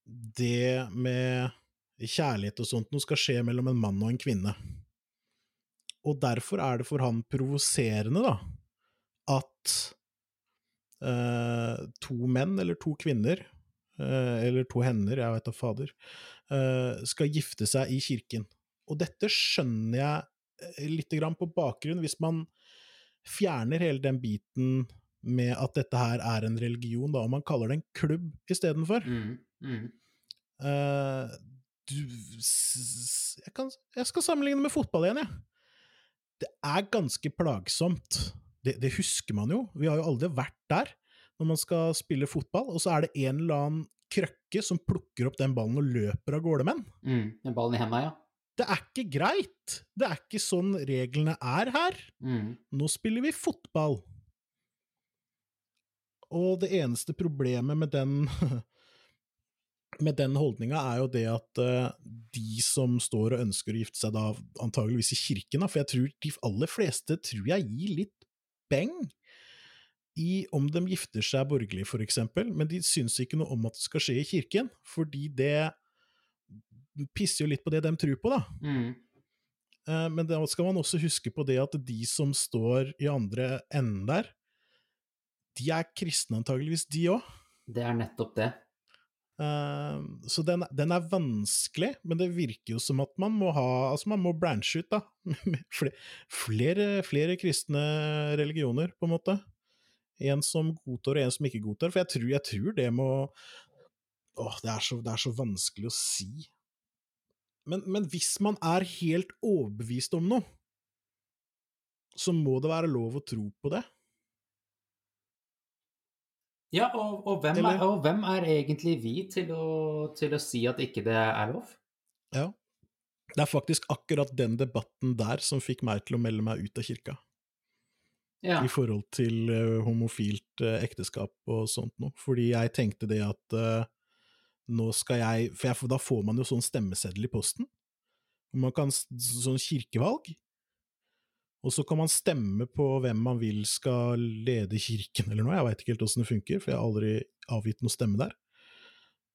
Speaker 1: det med kjærlighet og sånt noe skal skje mellom en mann og en kvinne. Og derfor er det for han provoserende, da, at eh, to menn eller to kvinner, eller to hender, jeg vet da fader, skal gifte seg i kirken. Og dette skjønner jeg litt grann på bakgrunn, hvis man fjerner hele den biten med at dette her er en religion, da, og man kaller det en klubb istedenfor.
Speaker 2: Mm, mm.
Speaker 1: Eh, s- jeg, kan, jeg skal sammenligne med fotball igjen, jeg. Det er ganske plagsomt. Det, det husker man jo. Vi har jo aldri vært der når man skal spille fotball, og så er det en eller annen krøkke som plukker opp den ballen og løper av gårde med den.
Speaker 2: Mm. Den ballen i henda, ja.
Speaker 1: Det er ikke greit! Det er ikke sånn reglene er her.
Speaker 2: Mm.
Speaker 1: Nå spiller vi fotball. Og det eneste problemet med den med den holdninga er jo det at eh, de som står og ønsker å gifte seg da antageligvis i kirken, da, for jeg tror de aller fleste tror jeg gir litt beng i om de gifter seg borgerlig, for eksempel, men de syns ikke noe om at det skal skje i kirken, fordi det pisser jo litt på det de tror på, da.
Speaker 2: Mm.
Speaker 1: Eh, Men da skal man også huske på det at de som står i andre enden der, de er kristne antageligvis, de òg.
Speaker 2: Det er nettopp det.
Speaker 1: Så den, den er vanskelig, men det virker jo som at man må ha Altså, man må branche ut, da. Flere, flere kristne religioner, på en måte. En som godtar, og en som ikke godtar. For jeg tror, jeg tror det må Åh, det er, så, det er så vanskelig å si. Men, men hvis man er helt overbevist om noe, så må det være lov å tro på det.
Speaker 2: Ja, og, og, hvem,
Speaker 1: Eller-
Speaker 2: er, og hvem er egentlig vi til å, til å si at ikke det er lov?
Speaker 1: Ja. Det er faktisk akkurat den debatten der som fikk meg til å melde meg ut av kirka.
Speaker 2: Ja.
Speaker 1: i forhold til uh, homofilt uh, ekteskap og sånt noe. Fordi jeg tenkte det at uh, nå skal jeg For jeg, da får man jo sånn stemmeseddel i posten. Man kan Sånn kirkevalg. Og så kan man stemme på hvem man vil skal lede kirken eller noe. Jeg veit ikke helt åssen det funker, for jeg har aldri avgitt noe stemme der.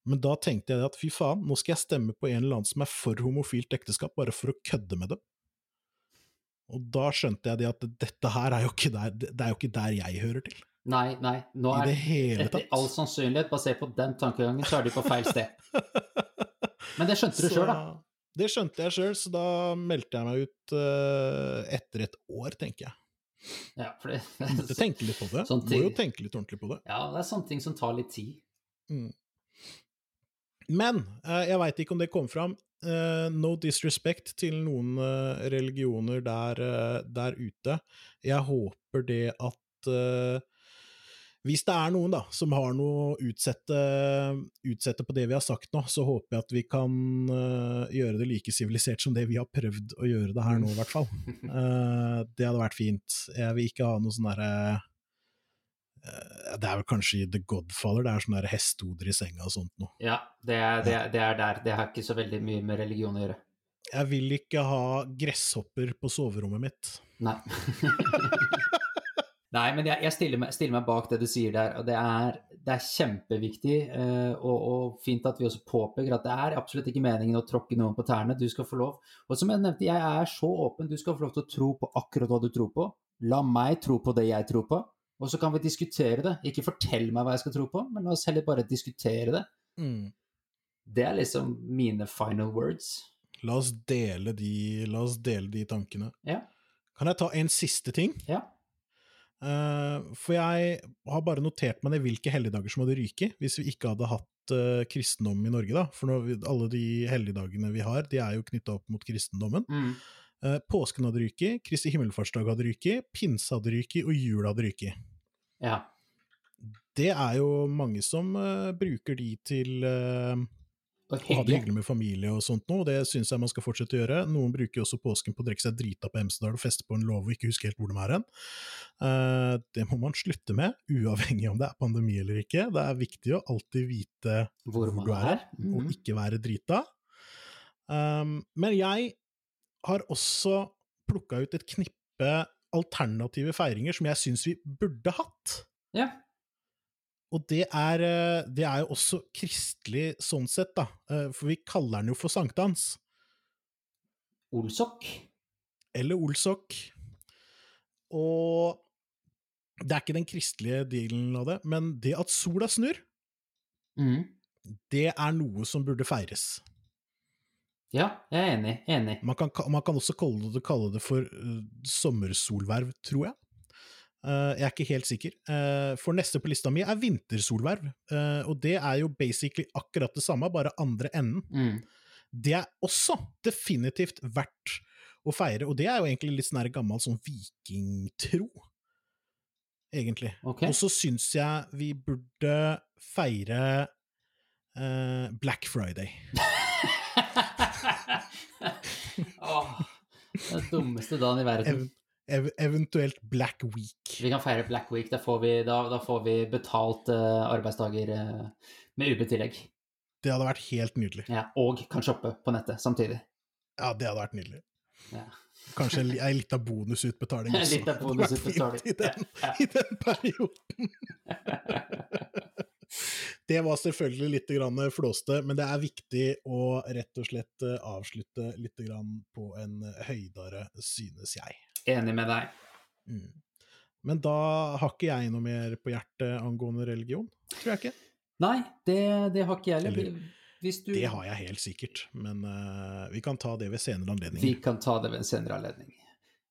Speaker 1: Men da tenkte jeg at fy faen, nå skal jeg stemme på en eller annen som er for homofilt ekteskap, bare for å kødde med dem. Og da skjønte jeg det at dette her er jo ikke der, det er jo ikke der jeg hører til.
Speaker 2: Nei, nei. Nå
Speaker 1: I
Speaker 2: er
Speaker 1: det hele tatt.
Speaker 2: etter all sannsynlighet, basert på den tankegangen, så er du på feil sted. Men det skjønte du sjøl, da.
Speaker 1: Det skjønte jeg sjøl, så da meldte jeg meg ut uh, etter et år, tenker jeg.
Speaker 2: Ja, for det,
Speaker 1: Måtte tenke litt på det.
Speaker 2: Sånn
Speaker 1: Må jo tenke litt ordentlig på det.
Speaker 2: ja, det er sånne ting som tar litt tid.
Speaker 1: Mm. Men uh, jeg veit ikke om det kom fram. Uh, no disrespect til noen religioner der, der ute. Jeg håper det at hvis det er noen da, som har noe å utsette, utsette på det vi har sagt nå, så håper jeg at vi kan eh, gjøre det like sivilisert som det vi har prøvd å gjøre det her nå, i hvert fall. Eh, det hadde vært fint. Jeg vil ikke ha noe sånn derre eh, Det er vel kanskje i The Godfather, det er sånne der hestehoder i senga og sånt noe.
Speaker 2: Ja, det er, det, er, det er der. Det har ikke så veldig mye med religion å gjøre.
Speaker 1: Jeg vil ikke ha gresshopper på soverommet mitt.
Speaker 2: Nei. Nei, men jeg, jeg stiller, meg, stiller meg bak det du sier der, og det er, det er kjempeviktig. uh, og, og fint at vi også påpeker at det er absolutt ikke meningen å tråkke noen på tærne. Du skal få lov. Og som jeg nevnte, jeg er så åpen. Du skal få lov til å tro på akkurat hva du tror på. La meg tro på det jeg tror på, og så kan vi diskutere det. Ikke fortell meg hva jeg skal tro på, men la oss heller bare diskutere det.
Speaker 1: Mm.
Speaker 2: Det er liksom mine final words.
Speaker 1: La oss dele de, la oss dele de tankene.
Speaker 2: Ja.
Speaker 1: Kan jeg ta en siste ting?
Speaker 2: Ja.
Speaker 1: Eh, for jeg har bare notert meg ned hvilke helligdager som hadde ryket hvis vi ikke hadde hatt uh, kristendom i Norge, da. For nå, alle de helligdagene vi har, de er jo knytta opp mot kristendommen.
Speaker 2: Mm.
Speaker 1: Uh, påsken hadde ryket, Kristi himmelfartsdag hadde ryket, pinse hadde ryket, og jul hadde ryket.
Speaker 2: ja.
Speaker 1: Det er jo mange som uh, bruker de til eh, ha det
Speaker 2: hyggelig.
Speaker 1: med familie og sånt noe, det syns jeg man skal fortsette å gjøre. Noen bruker også påsken på å drikke seg drita på Hemsedal og feste på en låve og ikke huske helt hvor de er hen. Eh, det må man slutte med, uavhengig om det er pandemi eller ikke. Det er viktig å alltid vite
Speaker 2: Hvor
Speaker 1: hvor du er.
Speaker 2: Mhm.
Speaker 1: og ikke være drita. Um, men jeg har også plukka ut et knippe alternative feiringer som jeg syns vi burde hatt.
Speaker 2: Ja.
Speaker 1: Og det er, eh, det er jo også kristelig sånn sett, da. Eh, For vi kaller den jo for sankthans.
Speaker 2: Olsok.
Speaker 1: Eller olsok. Og det er ikke den kristelige delen av det, men det at sola snur,
Speaker 2: mm.
Speaker 1: det er noe som burde feires.
Speaker 2: Ja, jeg er enig. Enig.
Speaker 1: Man kan, man kan også kalle det, kalle det for uh, sommersolverv, tror jeg. Eh, jeg er ikke helt sikker. Eh, for neste på lista mi er vintersolverv, eh, og det er jo basically akkurat det samme, bare andre enden.
Speaker 2: Mm.
Speaker 1: Det er også definitivt verdt å feire, og det er jo egentlig litt sånn gammel sånn vikingtro, egentlig.
Speaker 2: Okay.
Speaker 1: Og så syns jeg vi burde feire uh, Black Friday.
Speaker 2: Åh, den dummeste dagen i verden.
Speaker 1: Ev ev eventuelt Black Week.
Speaker 2: Vi kan feire Black Week. Da får vi, da, da får vi betalt uh, arbeidsdager uh, med UB-tillegg.
Speaker 1: Det hadde vært helt nydelig.
Speaker 2: Ja, og kan shoppe på nettet samtidig.
Speaker 1: Ja, det hadde vært nydelig.
Speaker 2: Ja.
Speaker 1: Kanskje ei lita bonusutbetaling også.
Speaker 2: Litt av bonusutbetaling.
Speaker 1: I den,
Speaker 2: Ja.
Speaker 1: i den perioden. Det var selvfølgelig litt flåste, men det er viktig å rett og slett eh, avslutte litt på en høydere, synes jeg.
Speaker 2: Enig med deg.
Speaker 1: Mm. Men da har ikke jeg noe mer på hjertet angående religion, tror jeg ikke.
Speaker 2: Nei, det, det har ikke jeg heller. Hvis du
Speaker 1: Det har jeg helt sikkert, men uh, vi kan ta det ved senere
Speaker 2: Vi kan ta det ved en senere anledning.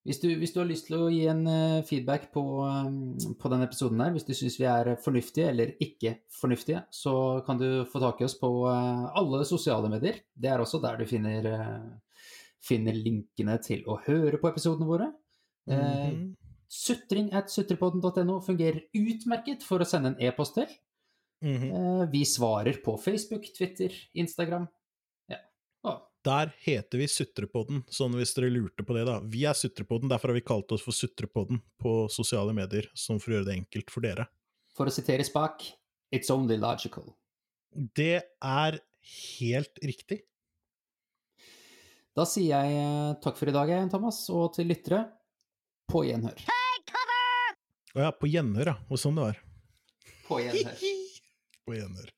Speaker 2: Hvis du, hvis du har lyst til å gi en eh, feedback på, um, på denne episoden her, hvis du syns vi er fornuftige eller ikke fornuftige, så kan du få tak i oss på eh, alle sosiale medier. Det er også der du finner, eh, finner linkene til å høre på episodene våre. Eh,
Speaker 1: Mhm.
Speaker 2: Sutring at sutrepodden.no fungerer utmerket for å sende en e-post til.
Speaker 1: Mhm.
Speaker 2: Eh, Vi svarer på Facebook, Twitter, Instagram. Ja. Og
Speaker 1: Der heter vi Sutrepodden, sånn hvis dere lurte på det, da. Vi er Sutrepodden, derfor har vi kalt oss for Sutrepodden på sosiale medier, sånn for å gjøre det enkelt for dere.
Speaker 2: for å sitere Spak, it's only logical.
Speaker 1: Det er helt riktig.
Speaker 2: Da sier jeg eh, takk for i dag, Thomas, og til lyttere, på gjenhør.
Speaker 1: Å ja, på gjenhør, ja. Og sånn det var.
Speaker 2: På gjenhør.
Speaker 1: På gjenhør.